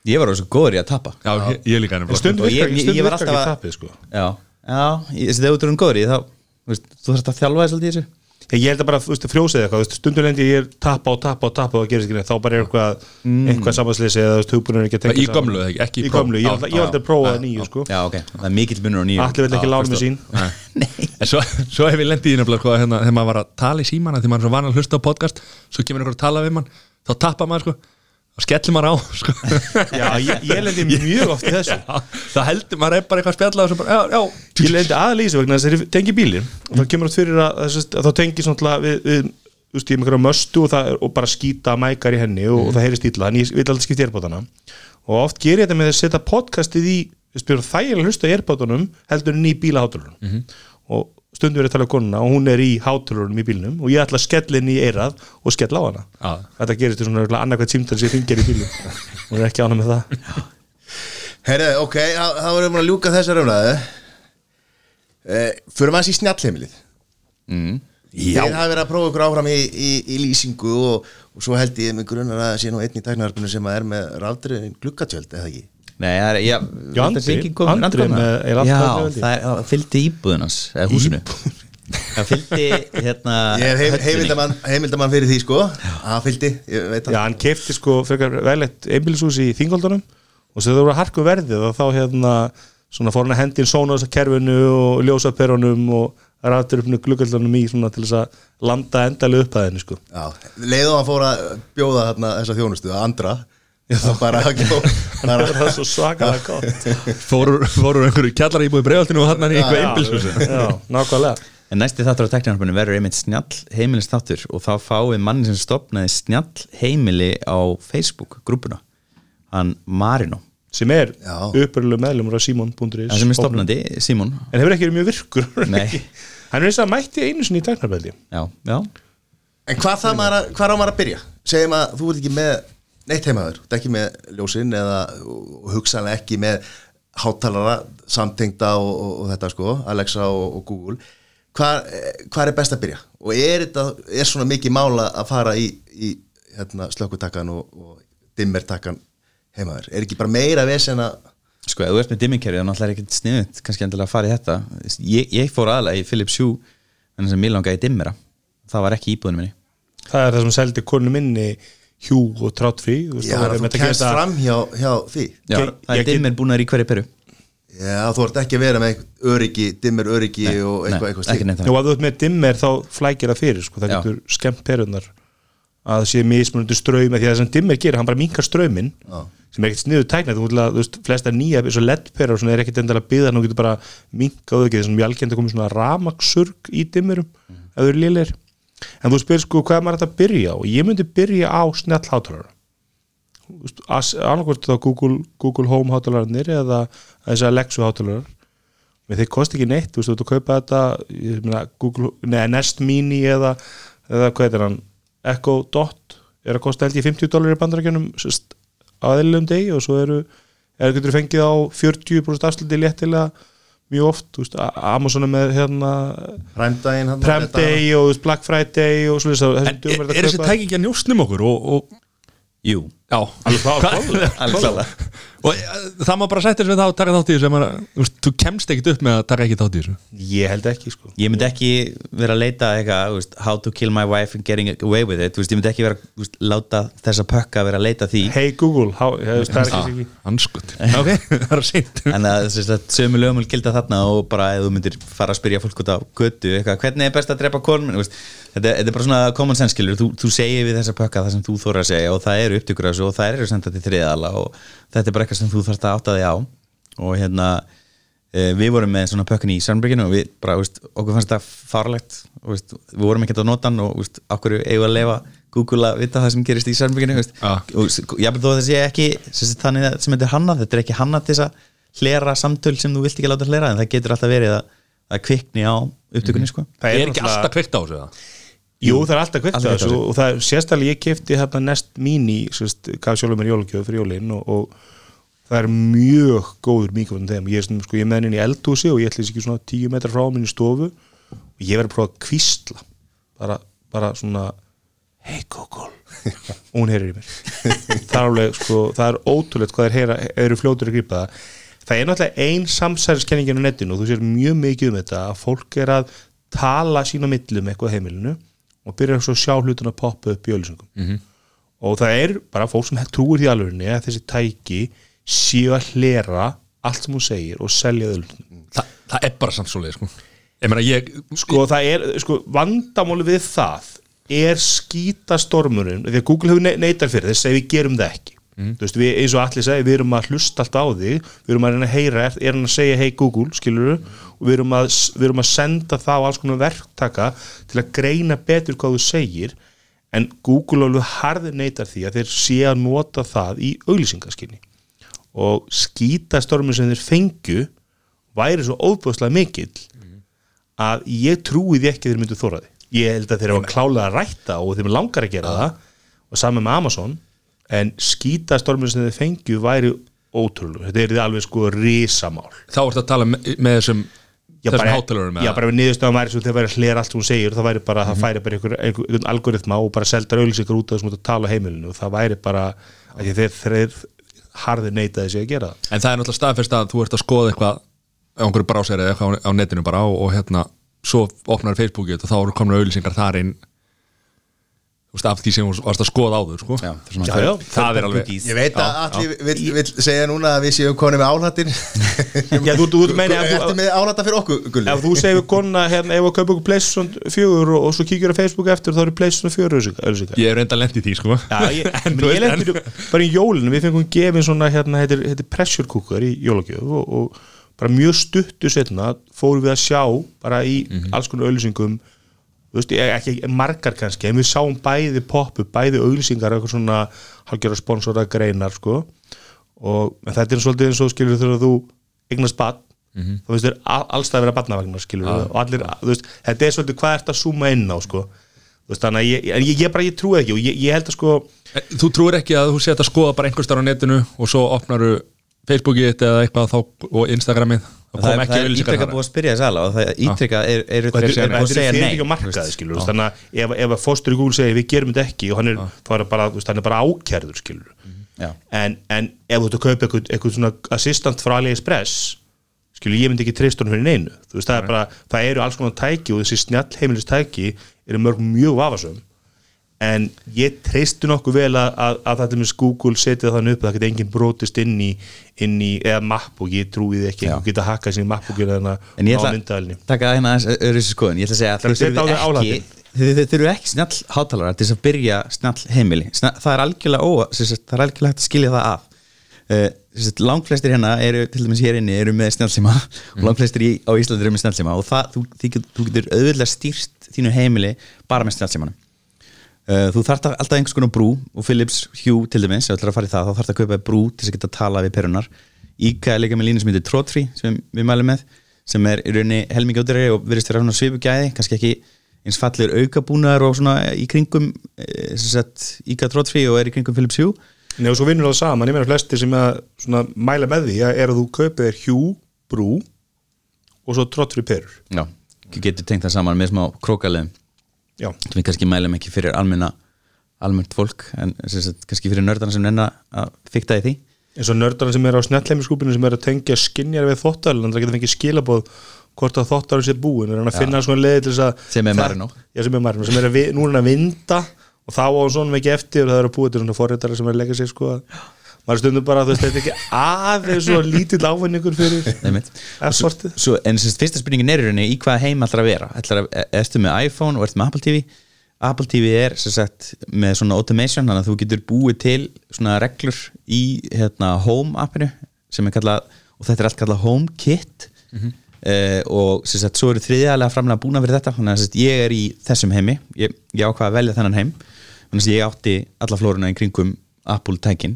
Ég var svo góður í að tappa. Já, ég, ég líka Og ég- virkar ekki, tappið sko. Já, já, ég- þessi þegar þú erum góður í þá þú þarfst að þjálfa þessu Ég held að bara, frjósið eitthvað, þú veist, stundum lendi ég er tappa og tappa og tappa og það gerist ekki neitt, þá bara er eitthvað, eitthvað sambansleysi eða, hugbúinur ekki að tengja Í saman. gömlu, ekki- ekki í Í gömlu, ég held að- prófa það nýju, sko. Já, ok, það er mikill munur á nýju. Allir vil ekki lána með sín. En svo, svo hef ég lendið í nefnilega sko, hérna, þegar maður var að tala í síman þegar maður van að hlusta á podcast svo kemur einhver að tala við mann þá tappa maður sko þá skellir maður á sko. Já, ég, ég lendi mjög oft í þessu. Já, það heldur maður er bara eitthvað að spjalla og svo bara, já, já, Ég lendi þessu vegna þess að ég tengi bílinn. Og þá kemur átt fyrir að, að, að, þá tengi svona við, við þú veist, ég með einhverja möstu og, það, og bara skýta mækar í henni og, og það heyrist illa en ég vil alltaf skipta erbátana og oft ger ég þetta með að setja podcastið í þægilega hlusta í erbátunum heldur en í bílahátulunum og stundum verið að tala um konuna og hún er í hátulunum í bílnum og ég ætla að skella inn í eirað og skella á hana Já. þetta gerist í svona annarkvæmt símtal sem ég fingir í bílnum og er ekki ána með það Herra, ok, þá þá erum við að ljúka þessar umræðu eh, Förum aðeins í snjallheimilið mm. Já Þeir hafa verið að prófa ykkur áfram í, í, í lýsingu og, og svo held ég með grunar að það sé nú einn í tæknararpinu sem að er með rafdriðin gluggatjöld, eða ekki? Nei, það er, já, Já, Andri- ekki komin- Andri Andri með- er alltaf Já, það, er, það fylgdi íbúðunans eða húsinu. Það fylgdi hérna Ég er heim, heimildamann, heimildamann fyrir því sko. Það fylgdi, ég veit Já, að hann kefti sko frekar velett einbílishús í Þingóldunum og svo það voru að harku verðið og þá hérna svona fór hann að hendi inn sónasa kerfinu og ljósaperunum og rætturupnu gluggaldunum í svona til þess að landa endalega upp að henni sko. Já, leiðu hann fór að bjóða þarna að Það bara að gjóða það var svo svakalega gott. Fóru, fóru einhverju kjallar íbúið bregaldinu og hann er í eitthvað Já, einbilshúsi En næsti þáttur á tekniarpunni verður einmitt snjall heimilist þáttur og þá fáið manni sem stopnaði snjall heimili á Facebook grúpuna hann Marino. Sem er uppurlega meðlumur á simon.is það sem er stopnandi, Simon. En hefur ekki verið mjög virkur Nei. hann er eins og mætti einu sinni í já, En hvað, það að- hvað á maður að byrja? Segjum að þú ert ekki með neitt heimaður, ekki með ljósinn eða hugsanlega ekki með hátalara, samtengda og, og, og þetta sko, Alexa og, og Google hvað, hvað er best að byrja? Og er þetta, er svona mikið mála að fara í, í hérna, slökkutakkan og, og dimmertakkan heimaður? Er ekki bara meira vesen að sko, ef þú ert með dimmingkerfi þá náttúrulega er ekkert sniðut kannski endilega að fara í þetta ég, ég fór aðalega í Philips Hue en þess að mér langaði dimmera það var ekki íbúðinu minni það er það sem seldi konu minni hjú og tráttfrí Já, þú kemst fram hjá, hjá því. Já, Ég- það er dimmer búin í hverju peru. Já, þú ert ekki að vera með öryggi, dimmer öryggi Nei, og eitthvað, eitthvað ekki slíkt Jú, ef þú ert með dimmer þá flækir það fyrir sko. það Já. getur skemmt perunar að það sé mismunandi ströym því að það sem dimmer gerir, hann bara minkar ströyminn Já. sem er ekkert sniður tækna þú veist, flesta nýja, eins og LED-perur og svona er ekkert endalega byggðan og getur bara minkað ekki þessum mjálkend að koma svona ramaxurg í dimmerum ef þau eru lélir en þú spyrir sko hvað er maður að byrja á? Og ég myndi byrja á snjall hátalara. Annarkvort þá Google, Google Home hátalararnir eða þessi Alexa hátalarar Men þeir kosti ekki neitt, þú veist, þú að kaupa þetta meina, Google, neða Nest Mini eða, eða hvað heitir hann? Echo Dot, er að kosta held ég 50 dólar í bandarækjunum aðeinlegum degi og svo eru eða getur fengið á 40% afsluti léttilega mjög oft, veist, Amazon er með hérna Prime-daginn hann- Prime Day og Black Friday og svo þess að er, þessi tæki ekki að njóstnum okkur og, og Jú, já, Alveg klála og eh, það má bara við það að taka þátt í þessu þú veist, þú kemst ekkit upp með að taka ekki þátt í þessu. Ég held ekki, sko. Ég myndi ekki vera að leita eitthvað, þú veist, how to kill my wife and getting away with it, þú veist, ég myndi ekki vera þú veist, láta þessa pökka vera að leita að því. Hey Google, how, veist, það er ekki ekki Anskot, ok, það er seint. En að þess að sömu lögumul gilda þarna og bara ef þú myndir fara að spyrja fólk út á götu, eitthvað, hvernig er best að drepa veist, þetta, þetta er bara svona common sense skilur, þú, þú segir við þessa pökka það sem þú þóra að segja og það eru upptökur af þessu og það eru sendað til þriðala og þetta er bara eitthvað sem þú þarfst að átta þig á og hérna e, við vorum með svona pökkin í Sörnbrygginu og við bara, veist, okkur fannst það farlegt og veist, við vorum ekkert á notan og veist, okkur eigum að lefa Google að vita það sem gerist í Sörnbrygginu Já. og ég held þó að það sé ekki sem þannig að- sem þetta er hannað, þetta er ekki hannað til þess að hlera samtöl sem þú vilt ekki láta hlera en það getur alltaf verið að, að kvikni á upptökunni sko. Það Er ekki náttúrulega- alltaf kveikt á þessu það? Jú, það er alltaf kveikt að þessu og það er sérstaklega ég kefti hérna Nest Mini, gaf sjálfur mér jólugjöf fyrir jólin og, og það er mjög góður mikrofón þeim. Ég sko, ég er með henni í eldhúsi og ég ætla ekki svona 10 metrar frá minni stofu og ég verið að prófa að kvísla. Bara, bara svona hey Google og hún heyrir í mér. Það er alveg sko, það er ótrúlegt hvað þeir heyra, eru fljótur að grípa það. Það er náttúrulega ein samsæriskenningin á netinu og þú sér mjög mikið um þetta að fólk er að tala sína millum eitthvað heimilinu og byrja svo að sjá hlutin að poppa upp í öllusingum og það er bara fólk sem trúir því alvegni að þessi tæki séu að hlera allt sem hún segir og selja öllusingum Þa, það er bara samt svoleið sko. ég meina ég sko það er, sko vandamáli við það er skítastormurinn því að Google hefur ne- neitar fyrir þess að við gerum það ekki þú veist, við, eins og allir segi, við erum að hlusta allt á þig, við erum að reyna að heyra er, er hann að segja hey Google, skilur og við erum, að, við erum að senda það á alls konar verktaka til að greina betur hvað þú segir en Google alveg harður neitar því að þeir sé að nota það í auglýsingaskinni og skítastormur sem þeir fengju væri svo óbúðslega mikill að ég trúi því ekki þeir myndu þóra því ég held að þeir hafa klálega að rætta og þeim langar að gera það. Og saman með Amazon en skítastormur sem þeir fengju væri ótrúlega, þetta er alveg sko risamál. Þá ert að tala með, með þessum Já, þessum bara, hátalurum já, bara við niðurstöðum svo þegar væri að hlera allt sem hún segir það væri bara, það færi bara einhver, einhver, einhver algoritma og bara seldar auðlýsingar út af þessum út að tala heimilinu og það væri bara að því þeir, þeir harði neitaði sig að gera það. En það er náttúrulega staðfest að þú ert að skoða eitthvað á einhverju bráseri eða eitthvað á, netinu bara og, og hérna svo opnar Facebookið og þá eru komin auðlýsingar þar inn af því sem þú varst að skoða áður sko. Já, það er svona Já, já, það er alveg Ég veit að allir vill, vill segja núna að við séum koni með áhlattir Já, þú, þú, þú meini ef Ertu þú, með áhlatta fyrir okkur, ef þú segir við konna hérna, ef þú kaupa okkur Playstation 4 og, og svo kíkjur á Facebook eftir þá eru 4 auðlýsingar ég er reynda lent í því sko. Já, ég, En ég lendi bara í jólinu, við fengum gefin svona hérna, heitir, heitir pressure cooker í jólagjöf og, og bara mjög stuttu setna fórum við að sjá bara í alls konar auðlýsingum þú veist, ekki, margar kannski en við sáum bæði poppu, bæði auðlýsingar eitthvað svona halgjörða sponsora greinar sko. Og þetta er svolítið eins og skilur þegar þú eignast badn þú veist, þér alls það vera badnavagnar skilur og allir, þú veist, þetta er svolítið hvað ert að zooma inn á sko. Veist, þannig að ég, ég, ég bara, ég trúi ekki og ég, ég held að sko En þú trúir ekki að þú set að skoða bara einhver starf á netinu og svo opnaru Facebookið þitt eða eitthvað þá, og Instagramið það kom ekki það er ítrekka búið að spyrja þess aðla og það er ítrekka er, er, er, þetta er, er- er búið að þetta segja er nei. markaði skilur þannig að ef, ef að fóstur í Google segir við gerum þetta ekki og hann er, þá er það bara, er bara Já. en, en ef þú ert að kaupa eitthvað, eitthvað svona assistant frá AliExpress skilur ég myndi ekki treyst honum fyrir neinu. Þú veist, það er bara, það eru alls konar tæki og þessi snjall heimilist tæki eru mörg mjög vafasum en ég treystu nokkuð vel að, að, að þetta með Google setja þannig upp að það geta enginn brotist inn í, inn í eða mappbók, ég trúi því ekki Já. einhver geta hakkað sér í mappbókinu En ég á ætla myndaðalni að taka hérna aðeins öðru þessi skoðun. Ég ætla að segja að Það þið á álatinn. ekki þið, þið þurfið ekki snjall hátalara til þess að byrja snjall heimili. Sna, Það er algjörlega ó, sagt, það er algjörlega hægt að skilja það af. Uh, Langflestir hérna eru til dæmis hér inni eru með snjallsíma. Og langflestir í, á Íslandi eru með snjallsíma og það, þú, þú, þú getur auðvitað stýrt þínu heimili bara með snjallsímanum. Uh, þú þarft alltaf einhvers konar brú og Philips Hue til dæmis, ef þú ætlar að fara í það þá þarft að kaupa brú til þess að geta að tala við perunar Íka er líka með línu sem heitir Trótfrí sem við mælum með, sem er í rauninni helmingjóttari og virðist vera svona svipugæði kannski ekki eins fallir aukabúnaðar og svona í kringum eh, sem sagt, Íka Trótfrí og er í kringum Philips Hue. Nei og svo vinnur það saman, ég meina flesti sem að svona, mæla með því að er að þú kaupir þér hjú, brú og svo trottfri perur. Já, getur tengt það saman með smá krókaleðum við kannski mælum ekki fyrir almenna almennt fólk, en sagt, kannski fyrir nördana sem nenna að fykta í því. Eins og nördarinn sem er á snjallheimiskúpinu sem er að tengja skinjar við þóttal en það getur fengið skilabóð hvort að þóttalinn sé búin. Er hann að finna svona leiði til þess að Sem er Marino. Já, sem er Marino, sem er að, nú er hann að vinda og þá á svona ekki eftir og það er að búið til svona forréttara sem er að leggja sig sko að maður stundum bara, veist, þetta er ekki aðeins svo lítill ávinningur fyrir Svo, en sagt, fyrsta spurningin er í rauninni í hvaða heim að vera? Að, ertu með iPhone og ertu með Apple TV Apple TV er sem sagt með svona automation, þannig að þú getur búið til svona reglur í hérna, Home appinu sem er kallað og þetta er allt kallað Home Kit. Mm og sem sagt svo eru þriðjalega framlega búna fyrir þetta, þannig að sagt, ég er í þessum heimi, ég, ég ákvað að velja þennan heim. Þannig að ég átti alla flóruna í kringum Apple tækin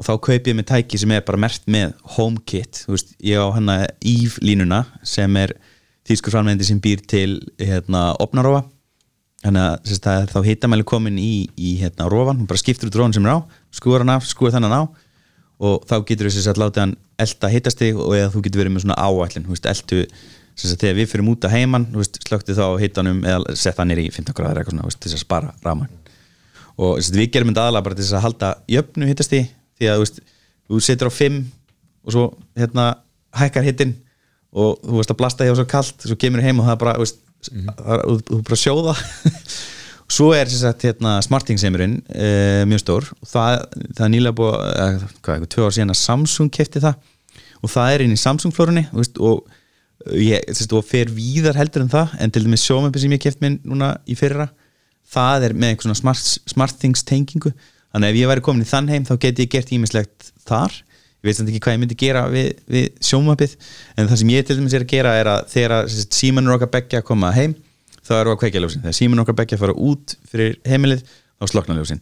og þá kaup ég með tæki sem er bara mert með HomeKit, þú veist, ég á hana Eve línuna sem er þýskur framleiðandi sem býr til hérna, opnarófa þannig að þá hitamæli komin í, í hérna, rófan, hún bara skiptur út rófan sem er á skúar hann af, skúar þannan á. Og þá getur þú sér að láta hann elda hittastig og eða þú getur verið með svona áætlun. Þú veist, eldu sagt, þegar við fyrir út að heiman þú veist, slöktu þá hittanum eða setja hann nýr í 15 gráður eitthvað svona þú veist, þess að spara ráman og sagt, við gerum þetta aðalega bara til þess að halda jöfnu hittasti því að þú veist, þú setur á 5 og svo hérna hækkar hittin og þú veist að blasta hjá svo kalt svo kemur heim og það er bara veist, það er, þú, þú bara sjóða. Svo er sagt hérna smartingseimurinn e, mjög stór og það, það er nýlega búið eh, hvað, eitthvað, tvö ár síðan að Samsung kefti það og það er inn í Samsung flórunni og, og ég, fer víðar heldur en það en til dæmis sjómömpi sem ég keft minn núna í fyrra það er með einhvern svona smart, smart things tengingu þannig að ef ég væri komin í þann heim þá geti ég gert ímislegt þar. Ég veit samt ekki hvað ég myndi gera við, við sjómömpið en það sem ég til dæmis er að gera er að þegar símanur okkar beggja koma heim þá við að kveikja ljósin. Þegar símanur okkar beggja fara út fyrir heimilið þá slokna ljósin.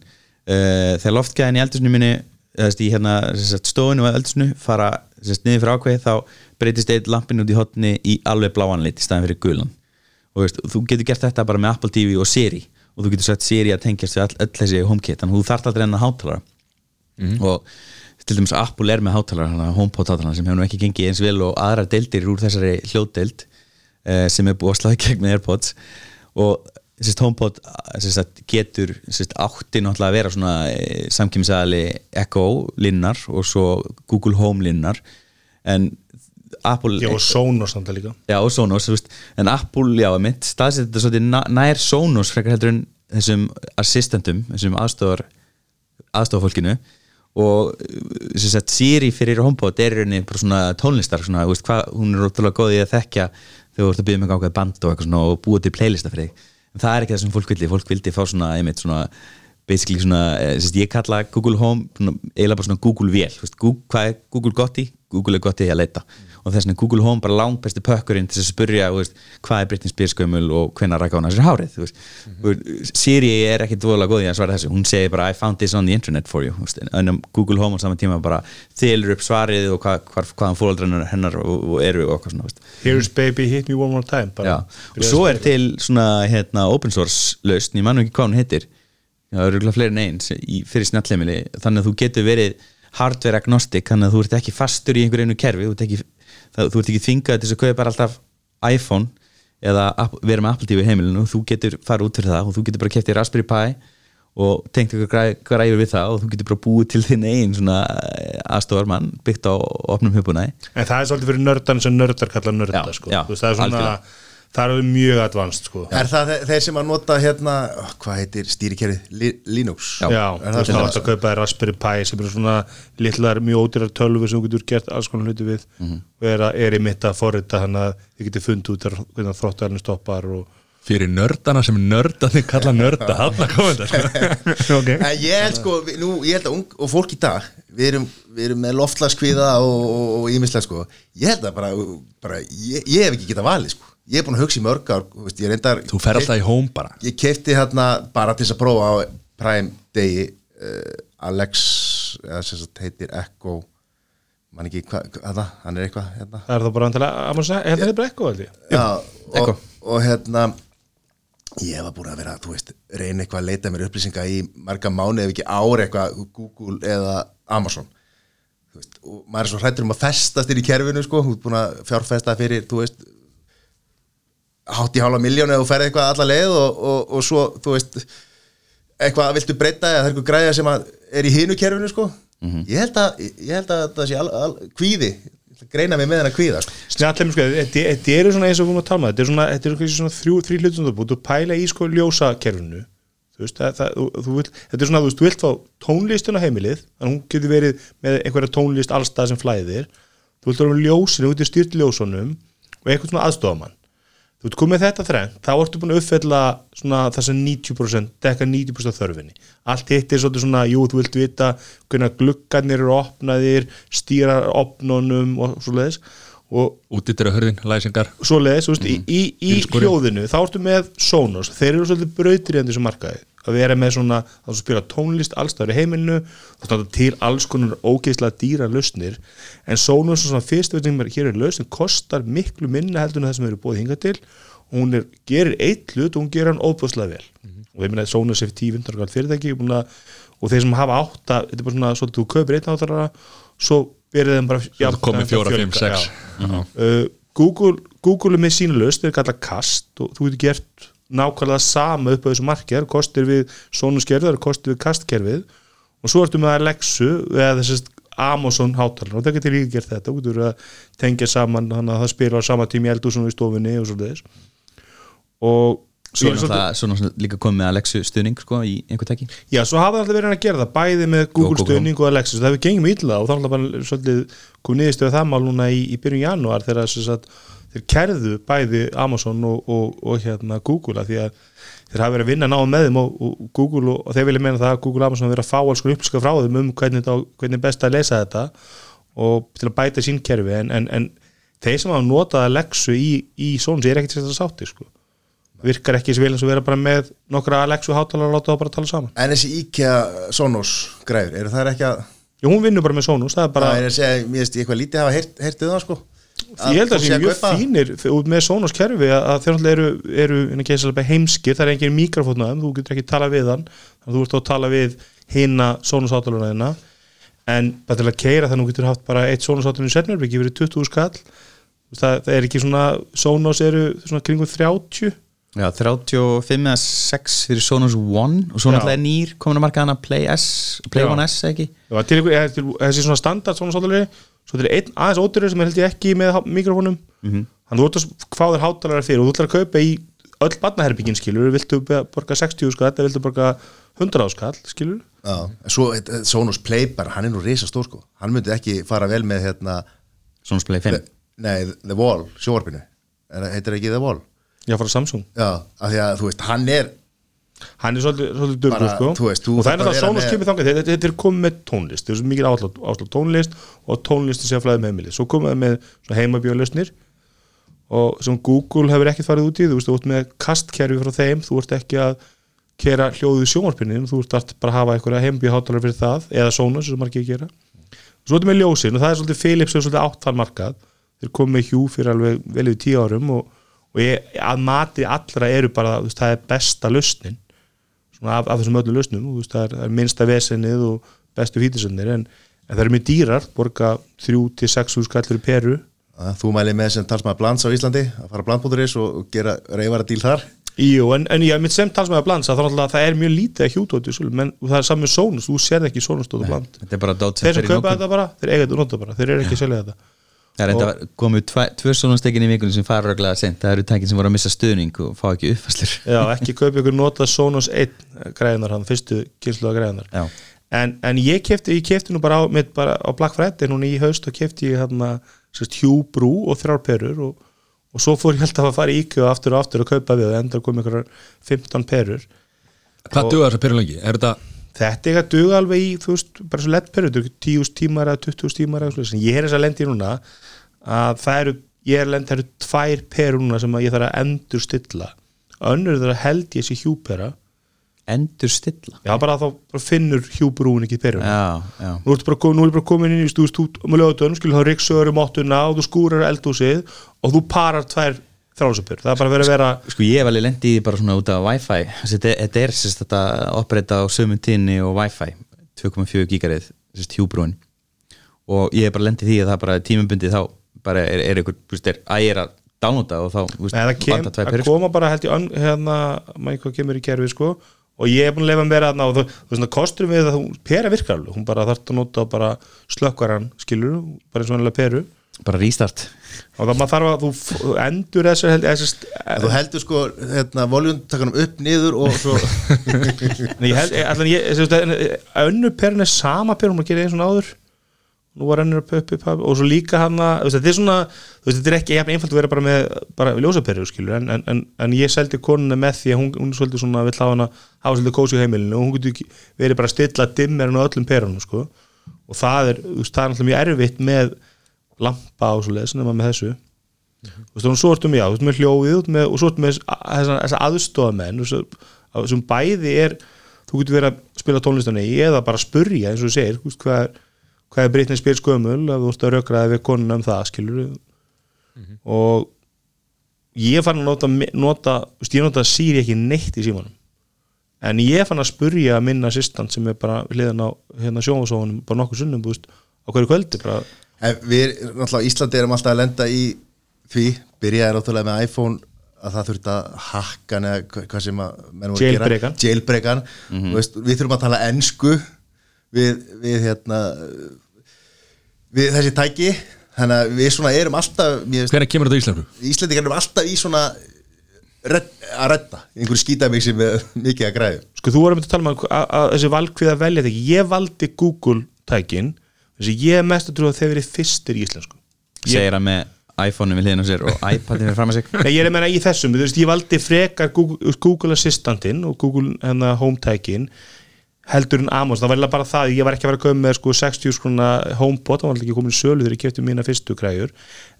Uh, þegar loftgæðin í eldusnu minni í hérna stofinu og eldusnu fara niður fyrir ákveð þá breytist eitt lampin út í hotni í alveg bláan lit í staðin fyrir gulan. Og veist, þú getur gert þetta bara með Apple TV og Siri og þú getur sett Siri að tengjast við all, öll þessi HomeKit þannig að þú þarft aldrei enn að hátalara og til dæmis Apple er með hátalara HomePod hátalara sem hefur nú ekki gengið eins vel og aðrar deildir úr þessari hljóðdeild eh, sem er búið að slaga gegn með Airpods. Og sérst, HomePod sérst, getur sérst, átti náttúrulega að vera svona e, samkýmsæðali Echo linnar og svo Google Home linnar en Apple Já, og Sonos að líka. Já, og Sonos, þú veist, en Apple, já, mitt staðsett þetta svolítið na- nær Sonos frekar heldur en þessum assistentum þessum aðstofar aðstofafólkinu og sagt, Siri fyrir HomePod er rauninni bara svona tónlistar svona, þú veist, hvað, hún er ótrúlega góð í að þekkja þegar þú ert að byggja með ákveð band og svona og búa til playlista fyrir þig en það er ekki það sem fólk vildi, fólk vildi fá svona einmitt svona basically svona, eh, sagt, ég kalla Google Home eiginlega bara svona Google Google, hvað er Google gott í? Google er gott í að leita og þess vegna Google Home bara langt besti pökkurinn til að spyrja þú veist, hvað er Britney Spears gömul og hvenær rækka hún að sér hárið mm Siri er ekki dvoðalega góð í að svara þessu. Hún segir bara I found this on the internet for you. En Google Home á saman tíma bara þylur upp svarið og hvað, hvað, hvaðan fóreldrar hennar og, og eru og svona. Here's baby, hit me one more time og svo er til svona hérna, open source lausn, ég mann ekki hvað hún heitir. Það eru örugglega fleiri en eins fyrir snjallheimili, þannig að þú getur verið hardware agnostic, þannig að þú ert ekki fastur í einhverju einu kerfi, þú ert ekki, það, þú ert ekki þingað til að kaupa alltaf iPhone eða vera með Apple TV heimilinu, þú getur farið út fyrir það og þú getur bara kæftið Raspberry Pi og tengt ykkur græður við það og þú getur bara búið til þinn einn svona aðstofarmann byggt á opnum hugbúnaði En það er svolítið fyrir nördan sem nördar kalla nörda Já, sko. það er svona algjörlega. Það er mjög advanced sko. Er það þe- þeir sem að nota hérna hvað heitir stýrikerið? Li Linux Já. Já, Er það veist svona- að kaupa Raspberry Pi sem eru svona litlar mjög ódýrar tölvu sem þú getur gert alls konar hluti við Mhm. og er, að- er í mitt að forrita þannig að þið getur fundið út hvernig þróttuælinn stoppar og fyrir nördana sem nördarnir kalla nörda hann að koma þetta okay. En ég held sko, nú, ég held að ung, og fólk í dag, við erum, við erum með loftlaskviða og ímislega sko, ég held að bara, bara ég, ég hef ekki getað valið sko, ég er búin að hugsa í mörg ár, þú veist, ég reyndar þú fer alltaf í home bara Ég kefti hérna bara til þess að prófa á Prime degi uh, Alex, eða sem sagt heitir Echo, man ekki hvað, hvað, hann er eitthvað hérna það er þá bara antilega, Amazon, er þetta bara ég? Já, Echo. og, og hérna ég var búin að vera, þú veist reyna eitthvað að leita mér upplýsinga í marga mánu ef ekki ár eitthvað Google eða Amazon þú veist, og maður er svo hrættur um að festast inn í kerfinu sko, þú ert búin að fjárfesta fyrir þú veist hátt í hálfa miljón eða þú ferði eitthvað alla leið og, og, og svo, þú veist eitthvað viltu breyta eða það er eitthvað græða sem að er í hinu kerfinu sko. Ég, held að, ég held að það sé al, al, kvíði. Ég ætla að greina mig með hennar kvíða sko. Snjallum, sko, þetta þetta eru svona eins og við erum að tala með þetta er svona, þetta eru kannski svona þrjú, þrjú hlutum þú búið að pæla í sko ljósakerfinu. Þú veist, það, það, þú, þú vill, þetta er svona, þú veist, þú vilt fá tónlistun á heimilið þannig að hún getur verið með einhverja tónlist allstað sem flæðir. Þú vilt vera með ljósinu, út í styrt ljósunum og eitthvað svona aðstofamann þú ert komið þetta þrenn, þá ertu búin að uppfella svona þess að 90% dekka 90% af þörfinni, allt hitt er svona, jú, þú vilt vita hvernig gluggarnir eru opnaðir stýra opnunum og svo leiðis og útittir að hörðin, læsingar. Svo leiðis, veist, í, í, í hljóðinu þá ertu með Sonos, þeir eru svolítið brautir í þessu markaði, að vera með svona þá spila tónlist allstæður í heimilinu þá standa til alls konar ógeðslega dýra lausnir, en Sonos er svona fyrst veit sem er, hér er lausn, kostar miklu minna heldur en það sem eru búið hingað til. Og hún er, gerir eitt hlut og hún gerir hann óbúðslega vel. Og ég meina að Sonos er 10-15 ára fyrirtæki og þeir sem hafa átta þetta er bara svona, svo þú kaupir einn átara svo byrjuð þeim bara komið fjölga, sex. já. uh, Google, Google er með sínu löst, þeir kalla kast og þú getur gert nákvæmlega sama upp á þessu eru kostir við eru kostir við kastkerfið. Og svo ertu með Alexu eða þessast Amazon hátalar og það getur líka gert þetta, þú getur að tengja saman þannig að það spila á sama tími í eldúsum í stofunni og svo þess og Svo svolítið- náttúrulega líka komið með Alexu stuðning sko, í einhver tæki. Já, svo hafa það alltaf verið að gera það bæði með Google Google. stöðning og Alexa svo það hefur gengið mjög illa og þá er alltaf bara svolítið komið niðurstöðu það mál núna í, í byrjun janúar þegar sem sagt, þeir kerðu bæði Amazon og, og, og hérna Google að því að þeir hafa verið að vinna náðum með þeim og, og Google og, þeir vilja meina það að Google og Amazon verið að fá alls konar upplýska frá þeim um hvernig, þetta, hvernig er best að lesa þetta og til að bæta sín kerfi. En, en, en þeir sem hafa notað Alexu í, í Sóns er ekkert sér sátti sko. virkar ekki vel eins og vera bara með nokkra Alexu hátalara og láta það bara tala saman. En þessi IKEA Sonos græður, eru það ekki að Já, hún vinnur bara með Sonos, það er bara Það er að segja, mér veist, ég eitthvað lítið hafa heyrt, heyrt um það sko ég held að það sé mjög fínir út með Sonos kerfi að, að þeir náttúrulega eru, eru innan geisalega heimskir, það er engin mikrofótna þú getur ekki tala við hann að þú ert að tala við hina Sonos átaluna þina en bara til að keira þannig að þú getur haft bara eitt Sonos átalun í setnarbyggi fyrir 20 skall. Það, það er ekki svona Sonos eru svona kringum 30 Já, 35 eða 6 fyrir Sonos One og svo náttúrulega nýr komin að marka hana Play S Play Já. One S ekki? Já, til, eða til, þessi svona standard Sonos átalari svo til einn aðeins ódurur sem er held ég ekki með mikrofónum. Mhm. þannig þú ert að hvað er hátalara fyrir. Og þú ætlar að kaupa í öll barnaherbyggin skilur viltu borga 60 skall eða viltu borga 100 skall skilur Já, en svo eh, Sonos Play bara, hann er nú risa stór sko. Hann myndi ekki fara vel með hérna Sonos Play 5 Nei, The Wall, sjóvarpinu Er- Heitir ekki The Wall? já frá Samsung. Já, af því að þú veist, hann er hann er svolítið, svolítið Bara, sko. og það er þarft að kemur þangað. Þetta, þetta er komið með tónlist. Það er svo mikið áslá, tónlist og tónlist sé að flæði með heimili svo komið það með heimabjóðlausnir og sem Google hefur ekkert farið út í. Þú veist, þú ert með kastkerfi frá þeim. Þú ert ekki að kera hljóðu sjónvarpinni þú ert bara að hafa einhverja heimbjóðháttalar fyrir það eða Sonos sem margir gera. Svo er þetta með ljósin og það er svolítið Philips sem er svolítið átt þann markað. Þeir komið hjú fyrir alveg vel yfir tíu árum og, og ég, að mati allra eru bara þú veist, það er besta lausnin af, af þessum öllum lausnum veist, það, er, er minnsta vesennið og bestu fítisönnir en, en það eru mjög dýrar borga 3-6 skall fyrir peru. Þú mæli með sem talsmaður Blans á Íslandi að fara blandbúturis og, gera reyfara díl þar. Jú, en, en ég mitt sem talsmaður blands að það, er er mjög lítið að hjútóti menn það er saman með Sónus, þú sérð ekki Sónustóðu bland. þeir sem kaupa þetta bara, þeir eiga þetta og nota bara þeir eru ekki að selja þetta Það er enda komið tvæ- tvö Sonos tekin í vikunum sem fara röglega sent Það eru tækin sem voru að missa stuðning og fá ekki uppfæslur Já, ekki kaupa ykkur nota Sonos 1 græðunar, hann fyrstu kynslu að græðunar Já, en, en ég kefti, ég kefti nú bara á, mitt bara á Black Friday núna í haust og kefti ég hérna Brew og þrjár perur og, og svo fór ég alltaf að fara í IKEA aftur og aftur og kaupa við og enda kom ykkur 15 perur. Hvað duða þessar perur lengi? Er þetta þetta er ekki að duga alveg í þú veist, bara svo lett perur, þetta eru 10 tímar eða 20 tímar eða svo, en ég er þess að lendi núna að það eru, ég er lendi það eru tvær perur núna sem að ég þarf að endur stilla önnur það að held ég sé hjúpera. Endur stilla já bara þá finnur hjúbrúin ekki perur Já, já. Nú ertu bara, nú er bara komin inn í veist, þú með lögutunum, skil þá ryggsögur um óttuna og þú skúrar eldhúsið og þú parar tvær þrálsöpur, það er bara verið að vera Sko ég hef alveg lendi í því bara svona út af Wi-Fi. Þetta er sérst þetta oppreita á sömu tíðni og Wi-Fi. 2,4 gigarið, sérst hjúbrúin og ég hef bara lendi í því að það bara tímabundið þá bara er, er einhver, þú veist, er ægir að downloada og þá, þú veist, það, kem, vantar tvær það sko. koma bara held ég hérna, maður hvað kemur í kerfi sko og ég er búin að lefa mér að ná þú þú veist, kostur við að hún, pera virkar alveg hún bara þarf að nota og bara slökkvar hann skilur, bara eins og hennilega peru bara restart og það maður þarf að þú þú endur þessar held þú heldur sko hérna, voljuntakanum upp, niður og svo Nei, ég held, allan ég, ég, ég, önnu perin er sama perin, hún gerir eins og áður nú var önnur upp, upp, upp, upp. Og svo líka hann að, þetta er svona þetta er ekki jafn einfalt að vera bara með bara ljósaperur, skilur, en, en, en, en ég seldi konuna með því að hún, hún svolítið svona vill hafa hana, hafa svolítið kósi á heimilinu og hún getur verið bara að stilla dimmer á öllum perunum, sko. Og það er, þú veist, það er náttúrulega mjög erfitt með lampa og svoleiðis nema með þessu. Þú veist, og svo ertum já, þú veist, með hljóðið með, og svo ertum með þessa, þessa aðstofamenn að- sem bæði er þú getur verið að spila tónlistan í eða bara spurja eins og segir hvað er, hvað er Britney Spears gömul að þú ert að rökraði við konuna um það skilur og ég fann að nota, nota ég nota Siri ekki neitt í símanum. En ég fann að spurja minn assistant sem er bara hliðan á hérna sjónvasóðunum bara nokkuð sunnum, þú veist, á hverju kvöldi bara, En við, náttúrulega, Íslandi erum alltaf að lenda í því, byrjaði náttúrulega með iPhone að það þurft að hakkan eða hva- hvað sem að menn voru að gera. Jailbreakan. Jailbreakan. Þú veist, við þurfum að tala ensku við, við hérna við þessi tæki þannig að við svona erum alltaf Hvernig kemur þetta í Íslandu? Íslendingar erum alltaf í svona redd, að redda, einhverju skítamixi með mikið að græðu sko þú varum að tala um að, að, að þessi valkvið að velja þetta ég valdi Google tækin þessi ég er mest að trúa að þeir verið fyrstir í íslensku. Ég, segir hann með iPhone-um við hliðin á sér og iPad-in við fram að sig Nei, ég er að menna í þessum, þú veist, ég valdi frekar Google, Google Assistantin og Google hérna, Home tækin heldur en Amazon, það var eiginlega bara það ég var ekki að vera að koma með sko 60 skrona HomePod, það var ekki komin í sölu þegar ég kefti mína fyrstu græjur,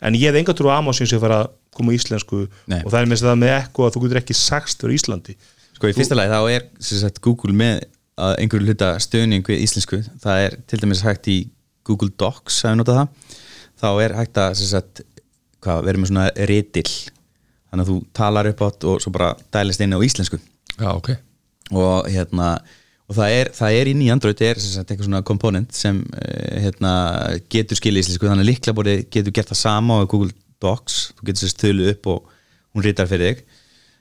en ég hef enga trú á Amazon sem fara að koma í íslensku Nei. og það er með það með ekko að þú getur ekki sagst fyrir Íslandi. Sko í fyrsta lagi þá er sem sagt, Google með að einhverju hluta stöðning við íslensku. Það er til dæmis hægt í Google Docs að við nota það. Þá er hægt að sem sagt, hvað, vera með svona ritill þannig að þú talar upp átt og svo bara dælist inn á íslensku. Já, ok. Og hérna og það er, það er inn í Android er sem sagt, eitthvað svona komponent sem eh, hérna, getur skilja íslensku. Þannig að líklaborði getur gert það sama á Google Docs. Þú getur sér stölu upp og hún rítar fyrir þig.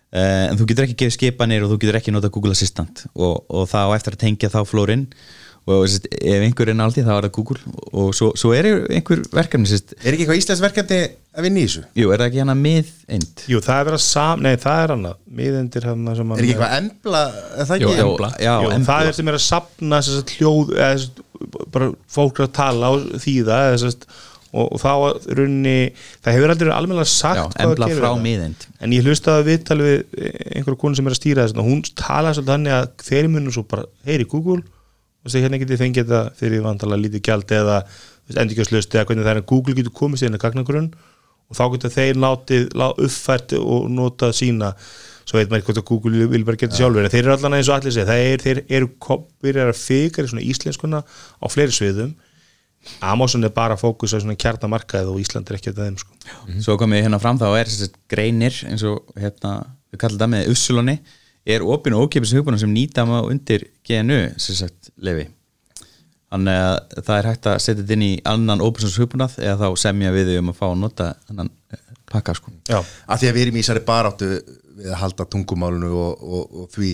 Uh, en þú getur ekki gefið skipanir og þú getur ekki nota Google Assistant. Og, og þá á eftir að tengja þá flórin og sérst, ef einhver er náldi þá er það Google og svo, svo er einhver verkefni sérst, Er ekki eitthvað íslensk verkefni að vinna í þessu? jú, er það ekki hana mið eind Jú, það er verið að sam, nei það er annað miðendir hann sem Er ekki eitthvað embla, er það Jú, ekki? Embla. já, Jú, Embla. það er sem er að sapna sem sagt, hljóð eða, bara fólk að tala og þýða eða, sem sagt, og, og þá runni það hefur aldrei almennilega sagt Já, embla frá þetta. miðeind. en ég hlustaði að viðtal við einhverja konu sem er að stýra þess og þeir hérna getið fengið þetta fyrir vantala lítið gjald eða endurkjöfslust eða hvernig það er. Að Google getur komið sér inn að gagnagrunn og þá getur þeir látið lá, uppfært og notað sína. Svo veit maður hvort að Google vil bara geta sjálfur en þeir eru allan eins og allir segja er, þeir eru byrjar að fikar í íslenskuna á fleiri sviðum. Amazon er bara fókus á kjarnamarkaðið og Ísland er ekki að þeim sko. Svo komið hérna fram þá er greinir eins og hérna, við kallum það með Ussuloni er opin og ókipis hugbúna sem nýta maður undir GNU sem sagt lefi þannig að það er hægt að setja þetta inn í annan ópinsons hugbúnað eða þá semja við þau um að fá að nota annan pakka sko. Já, að því að við erum í þessari baráttu við að halda tungumálunu og, og, og því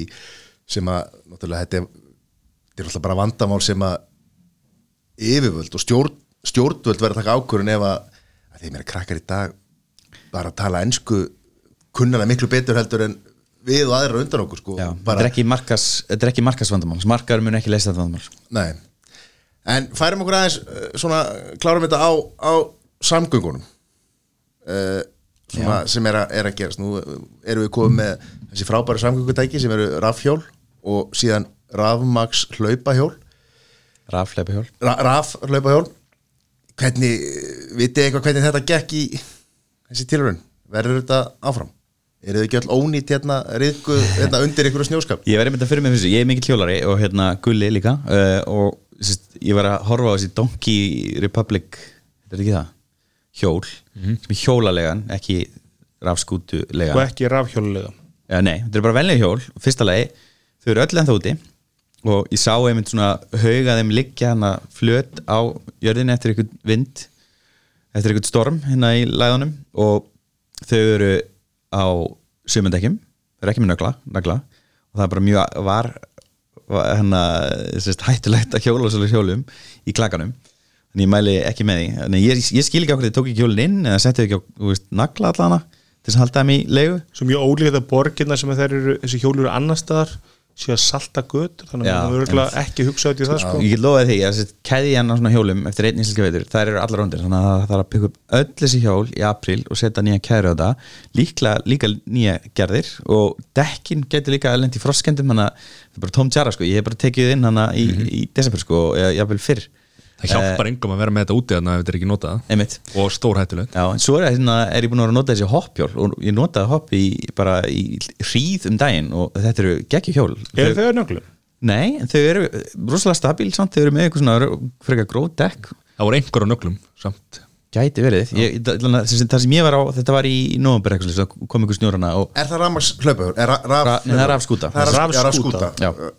sem að náttúrulega þetta er, þetta er náttúrulega bara vandamál sem að yfirvöld og stjórn, stjórnvöld verður að taka ákvörun ef að, að því mér er krakkar í dag bara að tala ensku kunnana miklu betur heldur en við og aðra undan okkur sko. Þetta er ekki markas markasvandamál, markar mun ekki leysa þetta vandamál nei. En færum okkur aðeins uh, svona klárum þetta á, á samgöngunum. Uh, svona, sem er, a, er að gerast. Nú uh, erum við komið með þessi frábæru samgöngutæki sem eru rafhjól og síðan rafmax hlaupahjól rafleipa hjól ra, raf hlaupahjól hvernig, vitið eitthvað hvernig þetta gekk í þessi tilraun? Verður þetta áfram eru þau ekki öll ónýtt hérna, riðgu, hérna undir einhverju snjóskap? Ég verði myndið að fyrir mig þessu, ég er mikill hjólari og hérna Gulli líka uh, og sérst, ég var að horfa á þessi Donkey Republic þetta er ekki það, hjól sem er hjólalegan, ekki rafskútulegan og ekki rafhjólulega Já, nei, þetta er bara venlega hjól Fyrsta lagi, þau eru öll ennþá úti. Og ég sá einmitt svona hauga þeim liggja hana flöt á jörðinni eftir einhvern vind eftir einhvern storm hérna í læðunum og þau eru á sumundekjum þau eru ekki með nagla, nagla og það er bara mjög var, var hérna, sérst, hættulegt að hjóla svolítið hjólum í klakanum. En ég mæli ekki með því. En ég, ég skil ekki okkur þið tók ekki hjólinn inn eða settu ekki á veist, nagla allana til þess að halda þeim í leigu. Svo mjög ólíkt að borginna sem þeir eru þessi hjólur eru annar staðar séu að salta götur þannig að það verður ekki hugsa út í það sko. ég lofaði því að keðjan á svona hjólum eftir einn íslenska veitur, þær eru allar undir þannig að það þarf að peka upp öll þessi hjól í april og setja nýja kæru á það líklega líka nýja gerðir og dekkin getur líka elend í frostkendum þannig að það er bara tóm tjara sko. Ég hef bara tekið inn hana í, í desember sko eða jafnvel fyrr Það hjálpar engum að vera með þetta úti þannig að þetta er ekki notað einmitt og stór hættulegt Já, en svo er, hérna, er ég búin að vera að nota þessi hoppjól og ég notaði hopp í, bara í hríð um daginn og þetta eru geggjahjól eru þau að nöglum? Nei, þau eru rosalega stabíl samt, þau eru með eitthvað svona frekar gróð dekk Það voru einhver á nöglum samt Gæti verið, ég, það, það, það sem ég var á þetta var í svo kom ykkur snjórana og er það rafmax hlaupahjól? Er ra, raf, Ra- nei, það er rafskúta. það er raf, Rafskúta. rafskúta. Já.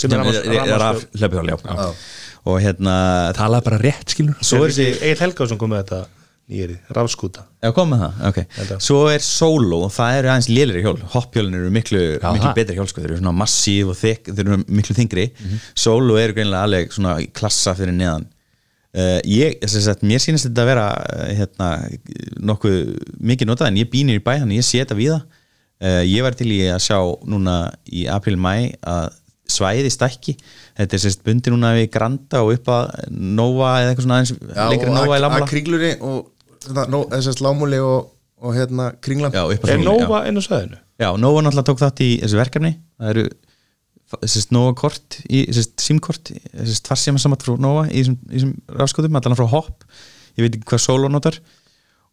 sem er rafmagns- raf rafmagns- hlaupihjól, já. Og hérna talaði bara rétt skilur. svo er þessi Egil Helgásson kom með þetta nýjeri, rafskúta? Já, kom með það, ok. Svo er solo og það eru aðeins lélir hjól. Hoppjólin eru miklu, Já, miklu það. betri hjól sko. Þeir eru svona massíf og þykk, þeir eru miklu þingri Solo eru greinlega alveg svona klassa fyrir neðan. Uh, Ég, þess að sagt, mér sýnist þetta að vera uh, hérna, nokkuð mikið notað en ég býnir í bæ, þannig ég sé þetta víða. Uh, Ég var til í að sjá núna í april-mæ að svæði stækki Þetta er sérst bundi núna við Granda og upp að Nova eða eitthvað svona aðeins lengri og Nova í Lamala að kringlunni og svona, nó, þessast lámúli og, og hérna kringlan. Já, upp að Er já. Nova inn á sveðinu? Já, Nova náttúrulega tók þátt í þessu verkefni. Það eru sérst, Nova kort í, sérst, símkort sérst, farsíma saman frá Nova í þessum, í þessum rafskotum, allan frá Hopp. Ég veit ekki hvað Solo notar.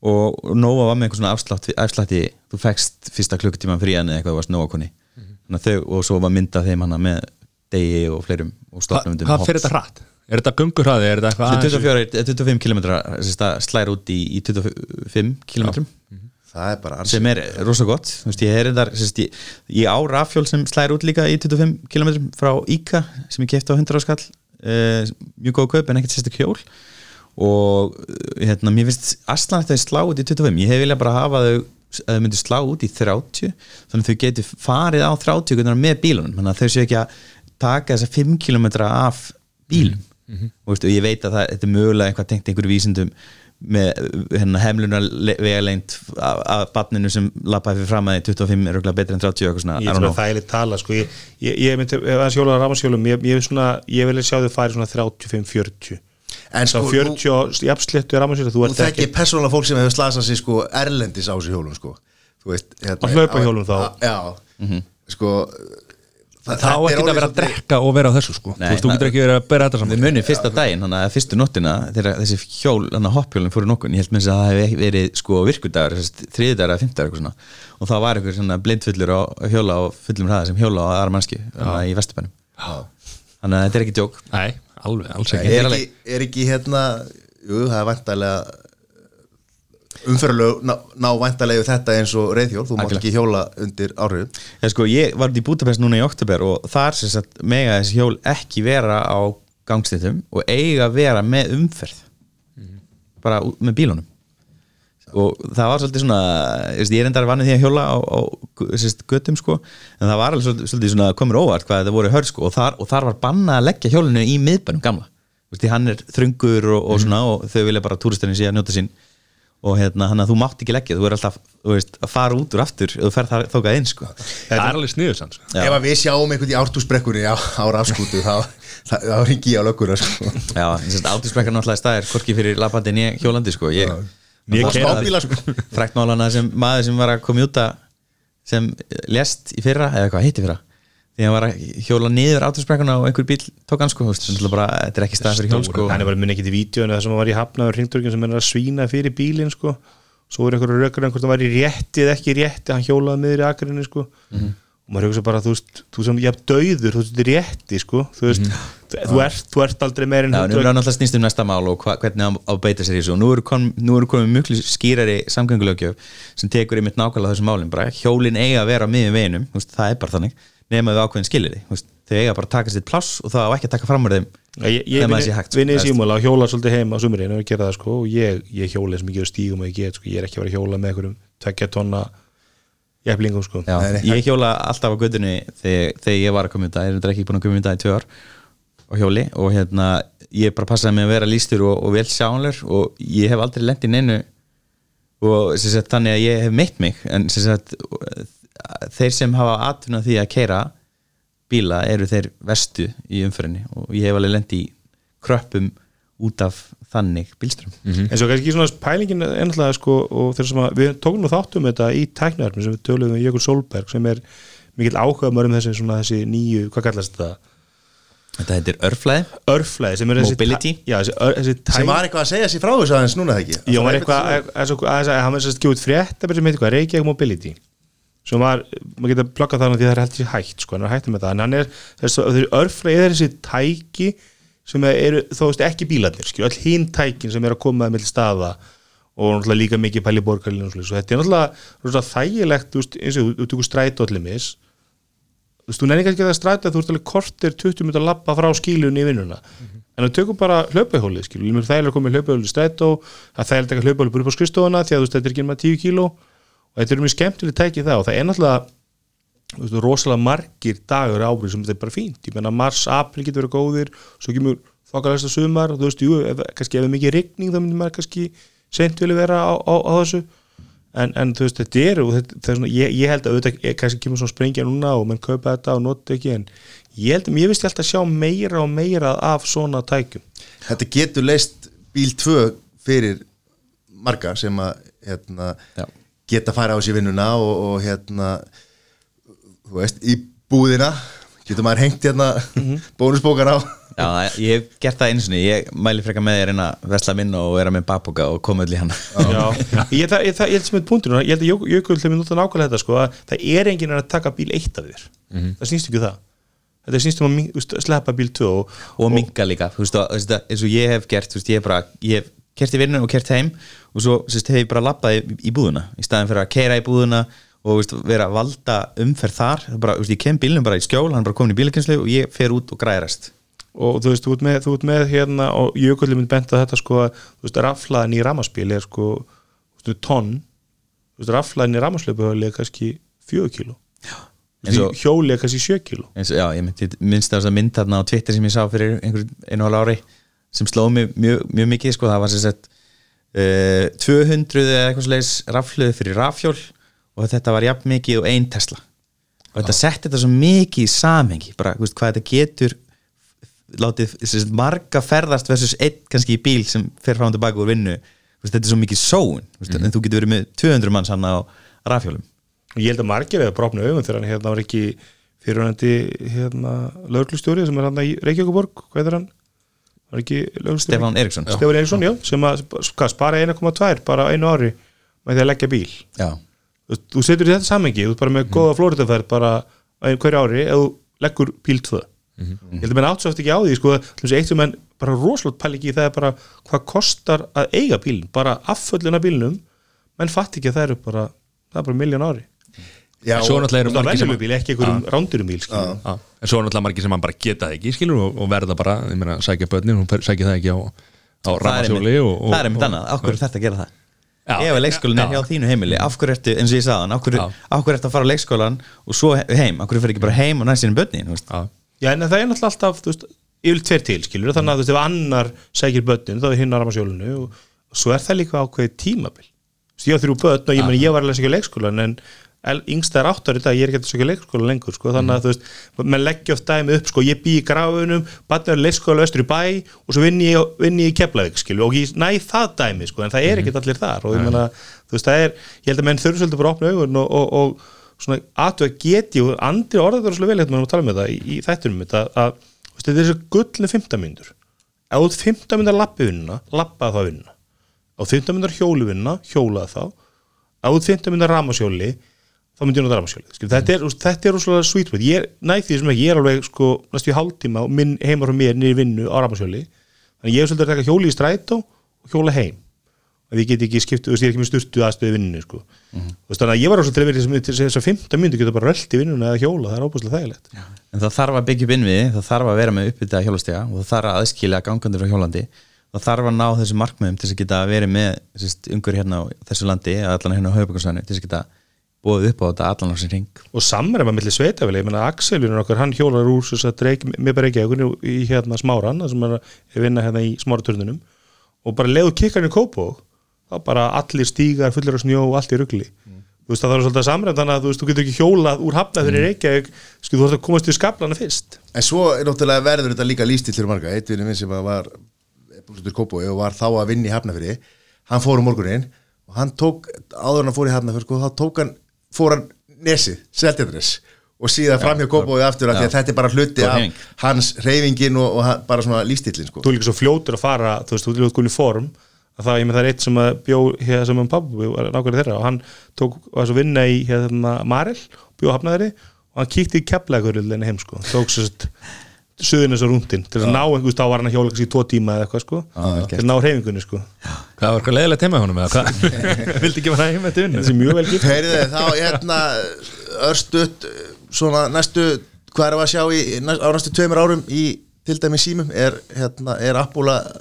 Og Nova var með eitthvað svona afslátt, afslátti þú fekst fyrsta klukkutíma frían eða eitthvað þú varst Nova koni mm þau, og svo var myndað þeim hana með degi og fleirum og Hva, stofnumundum hvað fyrir þetta hratt? er þetta gungurhraði, er þetta eitthvað aðeins- 24, eh, 25 km slæra út í, í 25 km það er bara ansi sem er rosa gott. Þú veist, ég, er endar, ég, ég á rafjól sem slæðir út líka í 25 km frá IKA sem ég kefti á 100 áskall uh, mjög góð kaup en ekkert sérstu hjól. Og uh, hérna, mér finnst Aslan þetta er slá út í 25 ég hef viljað bara hafa þau að þau myndu slá út í 30 þannig að þau getur farið á 30 hvernig með bílunum. Þannig að þau séu ekki að taka þessa 5 km af bílum. Og, veist, og ég veit að það, þetta er mögulega eitthvað tengt einhverju vísindum með hérna, hemlunar vegaleint af, af barninu sem lappaði fyrir fram að því 25 er auðvitað betri en 30 og eitthvað svona, I Ég er svona þægilegt tala sko. ég, ég, ég myndi, ef það sjólaði rafmaskjólum ég, ég, svona, ég vilja sjá þau færi svona 35-40 en sko, 40 og jafnsléttu rafmaskjólu þú þú ert þekki ekki persónulega fólk sem hefur slasað sig sko erlendis á þessu hjólum sko. Þú veist hérna, Á hlaupahjólum þá? á- sko það, þá ekki að vera að drekka og vera á þessu sko. Nei, þú veist, þú það- getur ekki verið að bera þetta Við saman munum fyrsta daginn, þannig að fyrstu nóttina þegar þessi hjól, þannig að hoppjólinn fóru nokkun ég held með þess að það hefði verið sko virkudagur þriðdagur eða fimmdagur eitthvað svona. Og það var svona blindfullur á hjóla og fullum hraða sem hjóla á aðra mannski í vesturbænum. Þannig að þetta er ekki djók. Nei, alveg, alls er, ekki. er, ekki, er ekki hérna jú, það er vantarlega umferðalög ná, ná vantarlegu þetta eins og reyðhjól þú mátt ekki hjóla undir áhrifum Já, sko, ég var í Budapest núna í oktober og þar sem sagt mega þessi hjól ekki vera á gangstéttum og eiga vera með umferð. Bara út- með bílunum. Og það var svolítið svona ég er endar vanið því að hjóla á, á göttum sko, en það var alveg svolítið, svona komur óvart hvað þetta voru hörð sko og þar, og þar var bannað að leggja hjólinu í miðbænum gamla, því hann er þröngur og, og svona og þau vilja bara túristarinn sé að njóta sín og hérna, hann að þú mátt ekki leggja þú er alltaf, þú veist, að fara út úr aftur ef þú ferð þar þókað inn sko það er alveg sniður sann sko. Ef að við sjáum einhvern í ártúsbrekkunni á, á rafskútu þá, þá, þá ringi ég á lögguna sko. Já, átisbrekkan náttúrulega staðir hvorki fyrir labandi nýja hjólandi sko ég, Ég Og smábíla sko. fræktmálana sem maður sem var að koma út að sem lést í fyrra eða hvað heiti fyrra því hann var að hjóla niður átisbrekkuna og einhver bíl tók hann sko bara, þetta er ekki stað fyrir hjól sko. Þannig var minn ekki til vídjónu það sem var í hafnaður hringdurkin sem er að svína fyrir bílinn sko. svo er einhverju rökur einhvern það var í rétti eða ekki í rétti hann hjólaði miður í akrinni sko. og maður hugsa bara þú veist, þú sem ég haf döður þú veist, þetta er rétti sko. þú veist, þú, ert, þú ert aldrei meir en Já, nú er það náttúrulega snýst um næsta mál og hva, hvernig á að beita sér í þessu. Og nú eru eru komið mjög skýrari samgöngulögjöf sem tekur einmitt nákvæmlega þessum málum bara. Hjólin eiga að vera á miðjum veginum það er bara þannig, nema við ákveðin skilir því þau eiga bara að taka sér pláss og það á ekki að taka fram úr þeim ég, ég þegar maður sé hægt, vinni í símóla og hjóla svolítið heim á sumurinn og gera það sko og ég, ég hjóla sem ég ger stígum og ég get sko, ég er ekki að vera að hjóla með einhverjum tvekja tonna jæflingum sko. Já, ég hjóla alltaf á gödunni þegar, þegar ég var að koma í dag, ég er ekki búin að koma í dag í tvö ár á hjóli og hérna ég bara passaði mig að vera lístur og, og vel sjánlur og ég hef aldrei lent í neinu og sem sagt, þannig að ég hef meitt mig en sem sagt, þeir sem hafa atvinnað því að keira bíla eru þeir vestu í umfyrinni og ég hef alveg lent í kröppum út af þannig bílstrum en svo kannski svona pælingin er náttúrulega sko og þeir sem að við tókum nú þáttum þetta í tæknaðarfum sem við töluðum um Jökul Solberg sem er mikill áhuga mörgum þessi svona þessi nýju, hvað kallast þetta Þetta heitir örflæði örflæði er Mobility? já, þessi, ör, þessi tæ sem var eitthvað að segja sér frá þessu aðeins núna ekki Já, var eitthvað, að hann var sérst gjóð frétt sem heitir hvað, Reykjavík Mobility sem var, maður getur pluggað það því það er heldur hægt, sko, hann er hægt með það. En hann er, þessi, örflega er þessi tæki sem eru, þó veist ekki bílarnir, skilju, all hinn tækin sem er að koma með staða og náttúrulega líka mikið pæli borgarlinu og svo þetta er náttúrulega, þægilegt, þú veist, eins og þú- þú tekur strætó allir mis þú veist, þú nefnir ekki að það stræta þú ert alveg kortir 20 minnur að labba frá skílunni í vinnuna. En en við tökum bara hlaupahjólið skilur, mér er þægilega að koma með hlaupahjólið í strætó það er þægilega að taka hlaupahjólið bara upp á skrifstofuna því að þú veist, þetta er ekki með 10 kíló og þetta er mjög skemmtileg tækið það og það er náttúrulega þú veist, rosalega margir dagur ábrið sem þetta er bara fínt. Ég menna mars, april getur verið góðir svo kemur þokkalæsta sumar og þú veist, jú, ef, kannski ef það er mikið rigning þá myndir maður kannski seint vilja vera á, á, á þessu. En, en þú veist, þetta er, og þetta, það er svona, ég, ég held að auðvitað, ég, kannski kemur svona sprengja núna og menn kaupa þetta og nota ekki en ég held að mér finnst ég alltaf að sjá meira og meira af svona tækjum. Þetta getur leist bíl 2 fyrir marga sem að hérna, Geta fara á sér vinnuna og, og hérna þú veist, í búðina getur maður hengt hérna bónusbókar á. Já, það- ég hef gert það einu sinni. Ég mæli frekar með þér inn að vesla minn og vera með bakboka og koma öll í hann Já, ég, það, ég, það, ég held sem þetta punktur ég held að Jök- Jökull hefur notað nákvæmlega þetta sko, að það er enginn að taka bíl eitt af þér. Það snýst ekki um það. Þetta snýst um að sleppa bíl 2 og, og minga líka, þú veist, og, þú veist, eins og ég hef gert þú veist, ég hef bara, ég hef kert í vinnu og kert heim og svo þú veist, hef ég bara lappað í, í búðuna, í staðin fyrir að keira í búðuna og veist, vera að valda umferð þar, bara, veist, ég kem bílnum bara í skjól hann bara komin í bílakenslu og ég fer út og græðast og þú veist, þú ert með, þú ert með hérna og Jökull mynd bent að þetta sko þú veist, raflaðin í ramaspíl er sko veist, tonn. Þú veist, raflaðin í ramaslöpuhöli er kannski 4 kíló. Hjóli er kannski 7 kíló. Já, ég myndi, minnst þess að mynd þarna á Twitter sem ég sá fyrir einhver einu hálf ári sem slóð mig mjög, mjög mikið, sko, það var sem sagt uh, 200 eða eitthvað slegis rafluð fyrir rafhjól og þetta var jafn mikið og ein Tesla. Og þetta setti þetta svo mikið í samhengi bara, veist, hvað þetta getur látið sagt, marga ferðast versus einn kannski í bíl sem fer frá og tilbaka úr vinnu. Veist, þetta er svo mikið sóun mm en þú getur verið með 200 manns hann á rafhjólum. Og ég held að margir eða brotna augun þegar hann hérna var ekki fyrirhandi hérna lögreglustjóri sem er hann í Reykjavíkuborg hvað er hann? Var ekki lögreglustjóri? Stefán Eriksson Stefán Eriksson, já, sem að hvað, spara 1,2 bara á einu ári með því að leggja bíl. Já, þú, þú setur í þetta samengi, þú ert bara með góða flóriðaferð bara hverju ári ef þú leggur bíl 2 ég held að menn átsátt ekki á því sko, eitt sem menn bara rosalegt pæli ekki það er bara hvað kostar að eiga bílinn bara afföllina bílinnum menn fatt ekki að það eru bara það er bara miljón ári Já, Svo og, náttúrulega er margir sem bíl, ekki einhverjum rándurum bíl en svo er náttúrulega margir sem hann bara geta það ekki skilur og, og verða bara, ég meina, sækja börnin hún sækja það ekki á, á ramasjóli einmitt- og, og, það er einmitt annað, hverju er þetta að gera það? Já, ef að leikskólinn er já. hjá þínu heimili hverju ertu, eins og ég af hverju ertu að fara á leikskólan og svo he- heim, hverju fyrir ekki bara heim og næst sinni börnin, þú veist? Já, en það er náttúrulega alltaf þú veist, yfir tveir til skilur þannig að þú veist ef annar sækir börnin þá hinn á ramasjólinu og, og svo það líka ákveðið tímabil. Þú veist, ég á þrjú börn og ég, meni, ég var að sækja leikskólan en yngsta er áttar í dag, ég er ekki að sækja leikskólan lengur sko, þannig að þú veist, menn leggja oft dæmi upp sko, ég bý í grafunum, barnið er leikskóla vestur í bæ og svo vinn ég, vinn ég í Keflavík skilur, og ég næ það dæmi sko, en það er ekkert allir þar og ég meina, þú veist, það er ég held að menn svolítið bara opna augun og, og, og svona aðtöða geti og andri orðið það svolítið vel hérna að tala með það í, í þættunum þetta að þú veist, þetta er gullni 15 mínútur. Ef þú ert 15 mínútur lappi vinnuna lappaði þá vinnuna. Á 15 mínútur hjóli vinnuna, hjólaði þá. Ef þú ert 15 mínútur ramasjóli þá myndi ég nota Skil, þetta er, þetta er rosalega sweet spot. Ég næð því sem ekki, ég er alveg sko næstu í hálftíma og minn heimar frá mér niður vinnu á ramasjóli þannig ég er svolítið að taka hjóli í strætó og hjóla heim. Að ég get ekki skipt, þú veist, ég er ekki með styrtu aðstöðu vinninu sko. mm þannig að ég var svo til að vera til þess að 15 mínútur geta bara rölt í vinnuna eða hjóla, það er óbúslega þægilegt. En það þarf að byggja upp innviði, það þarf að vera með uppbyttaða hjólastega og það þarf að aðskilja gangandi frá hjólandi. Það þarf að ná þessu markmiðum til þess að geta verið með ungur hérna á þessu landi allan hérna á höfbrukarsvæðinu til þess að geta búið upp á þetta allan á sin ring og samræma millir sveitafélag, ég menna Axel vinnur okkar, hann hjólar úr þess að dreik með bara ekki ekkur í hérna smáran það sem er að vinna hérna í smáraturnunum. Og bara leiðu kikkan í kópó þá bara allir stígar fullir af snjó og allt í rugli. Þú veist það þarf svolítið að samræma þannig að þú veist þú getur ekki hjólað úr hafnað fyrir Reykjavík skil þú þarf að komast í skaplana fyrst. En svo er náttúrulega verður þetta líka lístill fyrir marga, eitt vinni minn sem að var Kópói og var þá að vinna í Hafnafyrir hann fór um morgunin og hann tók, áður en hann fór í Hafnafyrir sko, þá tók hann, fór hann nesið, seltjarnis og síðan fram hjá Kópói aftur af því að þetta er bara hluti af hans reyfingin og, og hann- bara svona lístillin sko. þú er líka svo fljótur að fara þú veist, þú er líka í form að það, ég með það er eitt sem að bjó hér sem um pappu, nákvæmlega þeirra og hann tók, var svo að vinna í hérna Marel, bjó hafnaðri og hann kíkti í keflaugurlinni heim sko. Tók svo suðin þessar rúndin til að ná einhvers, þá var hann að hjóla kannski í tvo tíma eða eitthvað sko, til að ná reyfingunni sko. Hvað var eitthvað leðilegt heima hjá honum eða hvað? Vildi ekki vera heim eftir vinnu? þessi er mjög vel gift Heyrðu þá hérna örstutt svona næstu hvað er að sjá í, næst, á næstu tveimur árum í til dæmis símum er, hérna, er Apple að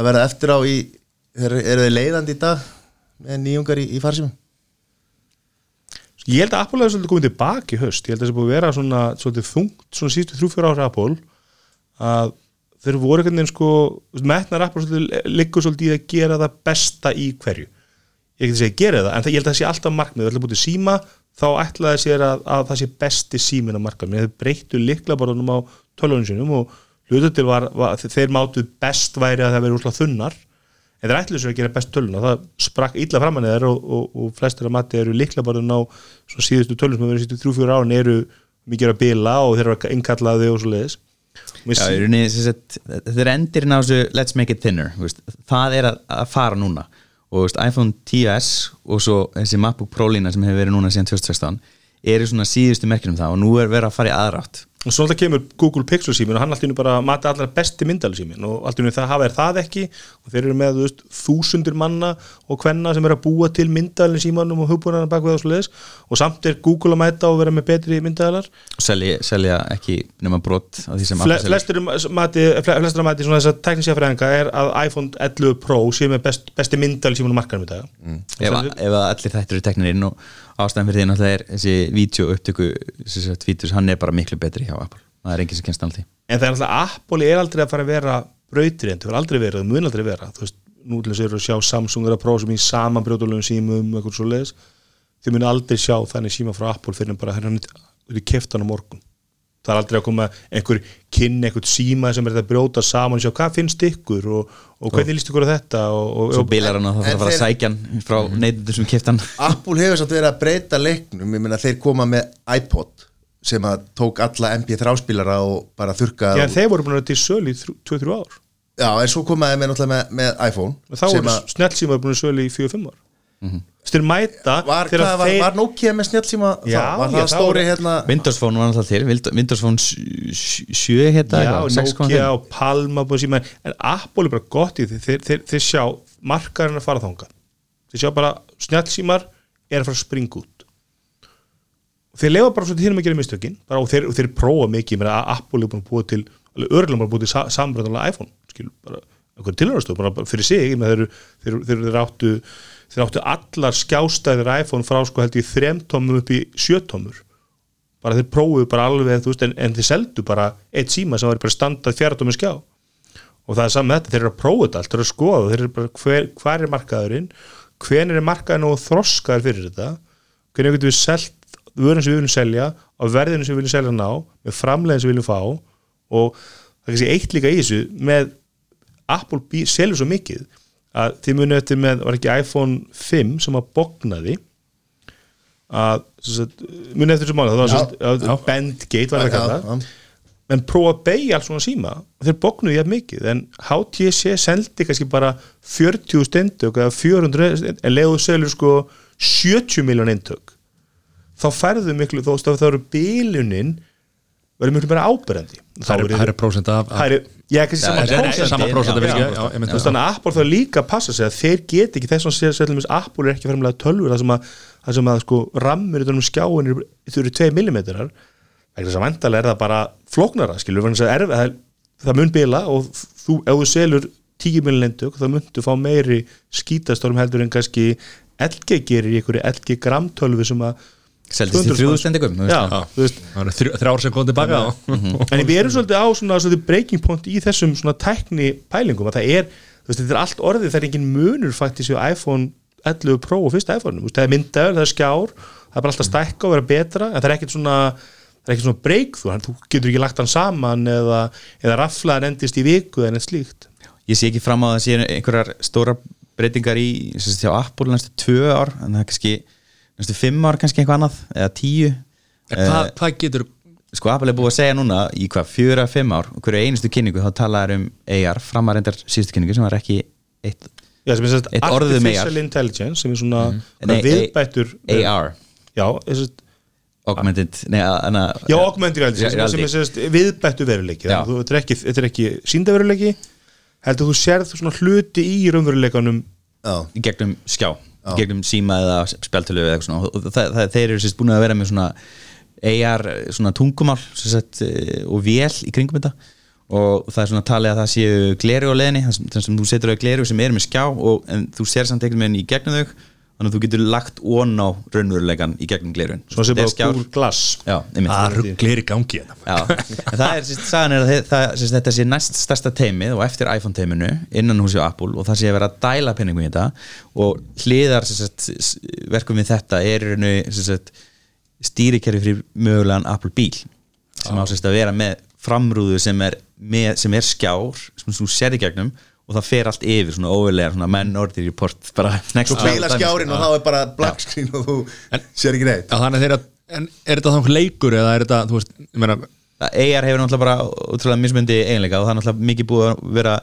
að verða eftir á í er, er þið leiðandi í dag með nýjungar í, í farsímum Ég held að Apple hefur svolítið komið tilbaka í höst ég held að það sé búið að vera svona svolítið þungt svona síðustu þrjú-fjóra ára Apple að þeir voru einhvern veginn sko metnar Apple svolítið liggur svolítið í að gera það besta í hverju. Ég geti segja gera það, en það, ég held að það sé alltaf markmið. Það ætla búið til síma, þá ætlaði sér að, að það sé besti símin á markmið þeir breyttu liklaborðunum á tölvunum sinum og hlutu til var, var þeir mátu best væri að það veri úrsláð þunnar en þeir ætluðu sér að gera best tölun og það sprakk illa framan eða og, og, og flestir að mati eru liklaborðun á svona síðustu tölun sem verið síðustu þrjú-fjóra árin eru mikið að bila og þeir eru innkallaði og svo leiðis þetta er endirinn á þessu let's make it thinner veist, það er að, að fara núna. Og veist, iPhone 10s og svo þessi MacBook Pro lína sem hefur verið núna síðan 2016 eru svona síðustu merkjum það og nú er verið að fara í aðrátt og svo alltaf kemur Google Pixel símin og hann alltaf bara mati allar besti myndali símin og alltaf það hafa er það ekki. Og þeir eru með veist, þúsundir manna og hvenna sem er að búa til myndalin símanum og hugbúnaðan bak við og svo leiðis og samt er Google að mæta og vera með betri myndadalar og selja, selja ekki nema brot af því sem Fle, flestir mati, flestir mati svona þess að tekníska fræðinga er að iPhone 11 Pro sé með best, besti myndali símanum markaðum í dag. Mm. ef, að- allir þættir eru teknir inn og ástæðan fyrir því náttúrulega er þessi vídeo upptöku vídeos, hann er bara miklu betri hjá Apple. Það er enginn sem kennst náttúrulega en það er alltaf Apple er aldrei að fara að vera brautrind, það er aldrei verið, það mun aldrei vera. Þú veist, nú til þess að sjá Samsung er að prófa sem í saman brjóðulegum símum eitthvað svo leiðis, þau mun aldrei sjá þannig síma frá Apple fyrir en bara hann er keft hann á morgun það er aldrei að koma einhver kynni, einhver síma sem er að brjóta saman og sjá hvað finnst ykkur og, og hvernig líst ykkur á þetta og, og, svo bilar hann og það þarf að fara að sækja hann frá neytundur sem keft hann. Apple hefur samt verið að breyta leiknum. Ég meina þeir koma með iPod sem að tók alla MP3 spilara og bara þurka Já, þeir voru búin að vera til sölu í 2-3 ár. Já, en svo komaði með náttúrulega með, með iPhone og þá voru að snjálsíma búin að sölu í 4-5 ár Þeir mæta var, var, þeir- var Nokia með snjálfsíma Já, var það stóri hérna Windows Phone var náttúrulega til Windows Phone 7 hérna Já, eitthvað, 6,5. Nokia og Palma búið síma, en Apple er bara gott í því þeir, þeir, þeir sjá markarinn að fara þangað. Þeir sjá bara snjálsímar er að fara að springa út. Og þeir lefa bara svo til hérna að gera mistökin bara, og, þeir, og þeir prófa mikið. Með að Apple er búin að búið til alveg örgulega bara búið til sa, sambröðanlega iPhone skil, bara bara fyrir sig, ég þeir, þeir, þeir, áttu þeir áttu allar skjástæðir iPhone frá sko held í þremtómum upp í sjötómur bara þeir prófuðu bara alveg veist, en, en þeir seldu bara eitt síma sem var bara standað fjaratómi skjá. Og það er saman þetta, þeir eru að prófa þetta allt, þeir eru að skoða, þeir eru bara hver, hver er markaðurinn, hven er markaðurinn og þroskaður fyrir þetta hvernig getum við selt vörun sem við viljum selja á verðinu sem við viljum selja ná með framlegin sem við viljum fá. Og það er eitt líka í þessu með Apple selur svo mikið að þið munið eftir með, var ekki iPhone 5 sem að bognaði að munið eftir þessu máli, það var að Bandgate var það að kalla. menn prófa að beigja alls svona síma þeir bognuðu jafn mikið en HTC seldi kannski bara 40 stendök eða 400 en leiðu selur sko 70 miljón eintök. Þá færðu miklu þó að það eru bílunin verður miklu meira áberandi. Það er hæri prósent af af- já, kannski sama er- er það. þannig að Apple þarf líka að passa sig að þeir get ekki þess að Apple er ekki fremlega tölvur það sem að, sem að sko, rammur utan um skjáin eru- þau eru 2 mm þess að vandalega er það bara flóknara skilur, að erfi, það, það mun bila og þú, ef þú selur 10 mm lendug, þá muntu fá meiri skítastorm heldur en kannski LG gerir í einhverju LG gramtölvu sem að Seldist í 200 þrjúðu stendingum Já, Já. þú veist. Það eru þrjú- þrjár sem kom tilbaka á En við erum svolítið á svona, svona breaking point í þessum svona tækni pælingum að það er, veist, þetta er allt orðið það er engin munur faktisk í iPhone 11 Pro og fyrsta iPhone, það er myndaður, það er skjár það er bara alltaf stækka og vera betra en það er ekkert svona, það er ekkert svona hann- þú getur ekki lagt hann saman eða, eða raflaðan endist í viku en eitt slíkt. Ég sé ekki fram á að það sé einhverjar stóra breytingar í sem sagt, hjá Apple næstu tvö ár en það er kannski næstu fimm ár kannski eitthvað annað eða tíu. Hvað hvað getur sko Apple er búið að segja núna í hvað fjöra, fimm ár og hverju einustu kynningu þá talaður um AR framarendar síðustu kynningu sem var ekki eitt Já, sem sérst Eitt orð um Artificial AR. Intelligence sem er svona Nei, mm. viðbættur AR Já, sérst, augmented nei, hana, já augmented reality sem, er sérst viðbættu veruleiki þetta er ekki, þetta er ekki síndaveruleiki heldur þú sérð svona hluti í raunveruleikanum í gegnum skjá gegnum síma eða spjaltölu eða eitthvað svona. Það, það, þeir eru sérst búin að vera með svona AR svona tungumál sagt, eh, og vél í kringum þetta. Og það er svona talið að það séu gleru á leðinni þannig sem þú setur á gleru sem er með skjá og, þú sér samt einhvern veginn í gegnum þau þannig að þú getur lagt ón á raunverulegan í gegnum glerun Svo sem bara Google Glass. Já, einmitt. Það rugglir í gangi hérna. Það er, sérst, sagan er að þið- það, sérst, þetta sé næst stærsta teimið og eftir iPhone teiminu innan húsi á Apple og það sé að vera að dæla penningum í þetta og hliðar sérst, s- verkum við þetta er stýrikerfi fyrir mögulegan Apple bíl sem á sérst, að vera með framrúðu sem er, með, sem er skjár sem þú sér í gegnum og það fer allt yfir svona óvilega svona minority report bara next Svo bíla skjárin og þá er bara black screen og þú sér ekki neitt. En er þetta þá leikur eða er þetta, þú veist, ég meina AR hefur náttúrulega bara útrúlega mismundi eiginleika og það er náttúrulega mikið búið að vera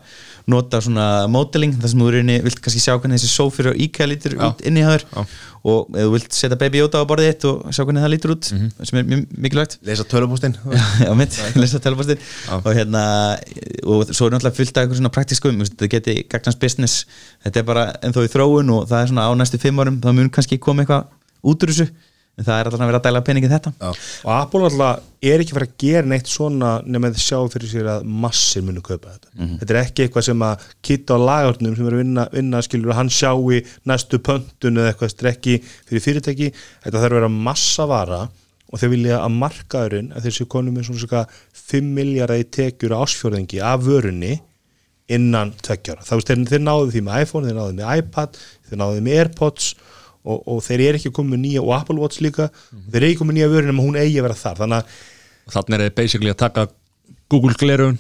nota svona modeling þar sem þú reyni, vilt kannski sjá hvernig þessi sófyrir og IKEA lítur Já. út hjá þér. Já. og ef þú vilt setja Baby Yoda á borðið þitt og sjá hvernig það lítur út sem er mjög mikilvægt. Lesa tölupústinn já, mitt, lesa telefostin og hérna, og svo er náttúrulega fullt af einhver svona praktiskum, þetta geti gagnast business, þetta er bara ennþá í þróun og það er svona á næstu fimm árum, það mun kannski koma eitthvað út úr þessu en það er alltaf að vera að dæla peningið þetta. Og Apple alltaf er ekki fyrir að gera neitt svona nema þið sjá fyrir sér að massir munu kaupa þetta. Þetta er ekki eitthvað sem að kitta á lagardnum sem er að vinna, vinna skilur og hann sjái næstu pöntun eða eitthvað strekki fyrir fyrirtæki. Þetta þarf að vera massa vara og þeir vilja að markaðurinn að séu konum með svona svona 5 miljardar í tekjur ásfjörðingi af vörunni innan tveggjára. Það veist, þeir náðu því með iPhone, þeir náðu með iPad, þeir náðu með Airpods og, og þeir eru ekki komið nýja og Apple Watch líka, þeir eru ekki komið nýja vörun en hún eigi að vera þar, þannig að þannig er þið basically að taka Google glerun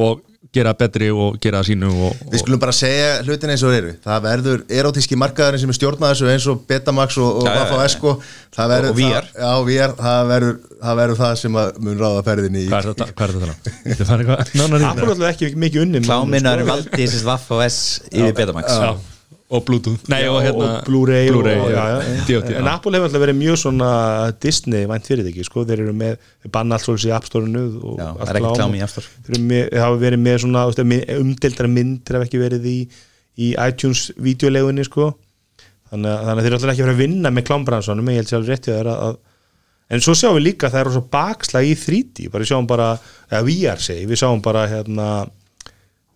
og gera betri og gera það sínu og, Við og skulum bara segja hlutin eins og þeir eru. Það verður erotíski markaðurinn sem er stjórnað þessu eins og Betamax og, og Vafa. Esko. Það verður Og VR. það, Já, VR, það verður, það verður það sem að mun ráða ferðinni í hvað er þetta, hvað er þetta Þetta fara eitthvað nánar í Apple þetta? alltaf ekki mikið unni kláminar valdi þessi Vaff OS yfir Betamax. Já, og Bluetooth Nei, og hérna og Blu-ray og- og-. DOT, en. Apple hefur alltaf verið mjög svona Disney vænt fyrirtæki, sko, þeir eru með þeir banna allt svolítið í App Store-unu og allt það er ekki klám klám og í App Store. þeir eru hafa verið með svona umdeildara myndir hef ekki verið í, í iTunes videolegunni sko þannig að, þannig að þeir eru alltaf ekki verið að vinna með klámbransanum en ég held sér alveg rétt í það að en svo sjáum við líka að það er rosa bakslag í 3D bara við sjáum bara, eða VR segi við sjáum bara hérna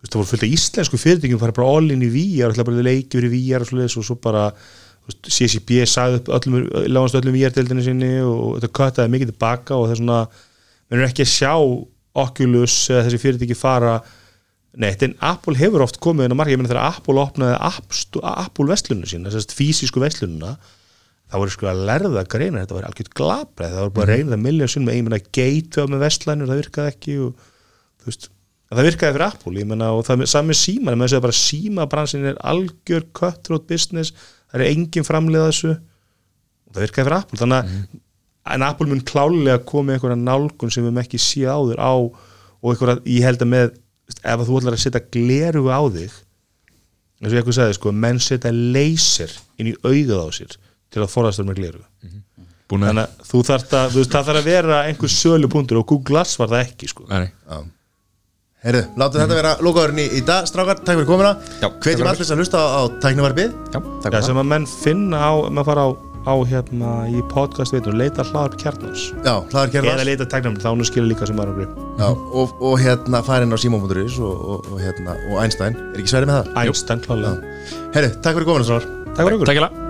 það voru fullt af íslensku fyrirtækjum fara bara all in í VR, ætla bara að leiki verið VR og svoleiðis og svo bara CCP sagði upp öllum, lágast öllum VR-deildinu sinni og þetta köttaði mikið tilbaka og það er svona við erum ekki að sjá Oculus eða þessi fyrirtæki fara neitt, en Apple hefur oft komið inn á markið, ég meina þegar Apple opnaði Apple vestlunum sína, þessast fysísku vestlununa það voru sko að lærða að greina. Þetta var algjört glabræð, það voru bara að reyna það miljón sinnum, ég meina gateway með vestlænur, það virkaði ekki og þú veist, en það virkaði fyrir Apple, ég meina og það er sami síma, með þess að bara símabransin er algjör cutthroat business það er engin framlega þessu. Og það virkaði fyrir Apple, þannig að en Apple mun klálega koma með einhverja nálgun sem við höfum ekki séð áður á og einhverja, ég held að með ef þú ætlar að setja gleru á þig eins og ég eitthvað sagði sko menn setja laser inn í augað á sér til að forðast þér með gleru. Búin að þannig að þú þarft að, þú veist, það þarf að vera einhver sölupunktur og Google Glass var það ekki sko. Nei, nei. Heyrðu, látum þetta vera lokaðurinn í, í dag Strákar, takk fyrir komuna. Já, takk Hvetjum allir að hlusta á, á tæknivarpið. Já, takk Já, fyrir sem að menn finna á, maður fara á, á hérna í podcast veitum, leita hlaðar kjarnans. Já, hlaðar eða kjærnars leita tæknum, þá nú skilur líka sem var að Já, og, og hérna farin á Simon.is og, og, og, hérna, og Einstein. Er ekki sverið með það? Einstein klálega. Heyrðu, takk fyrir komuna, strákar. Takk fyrir okkur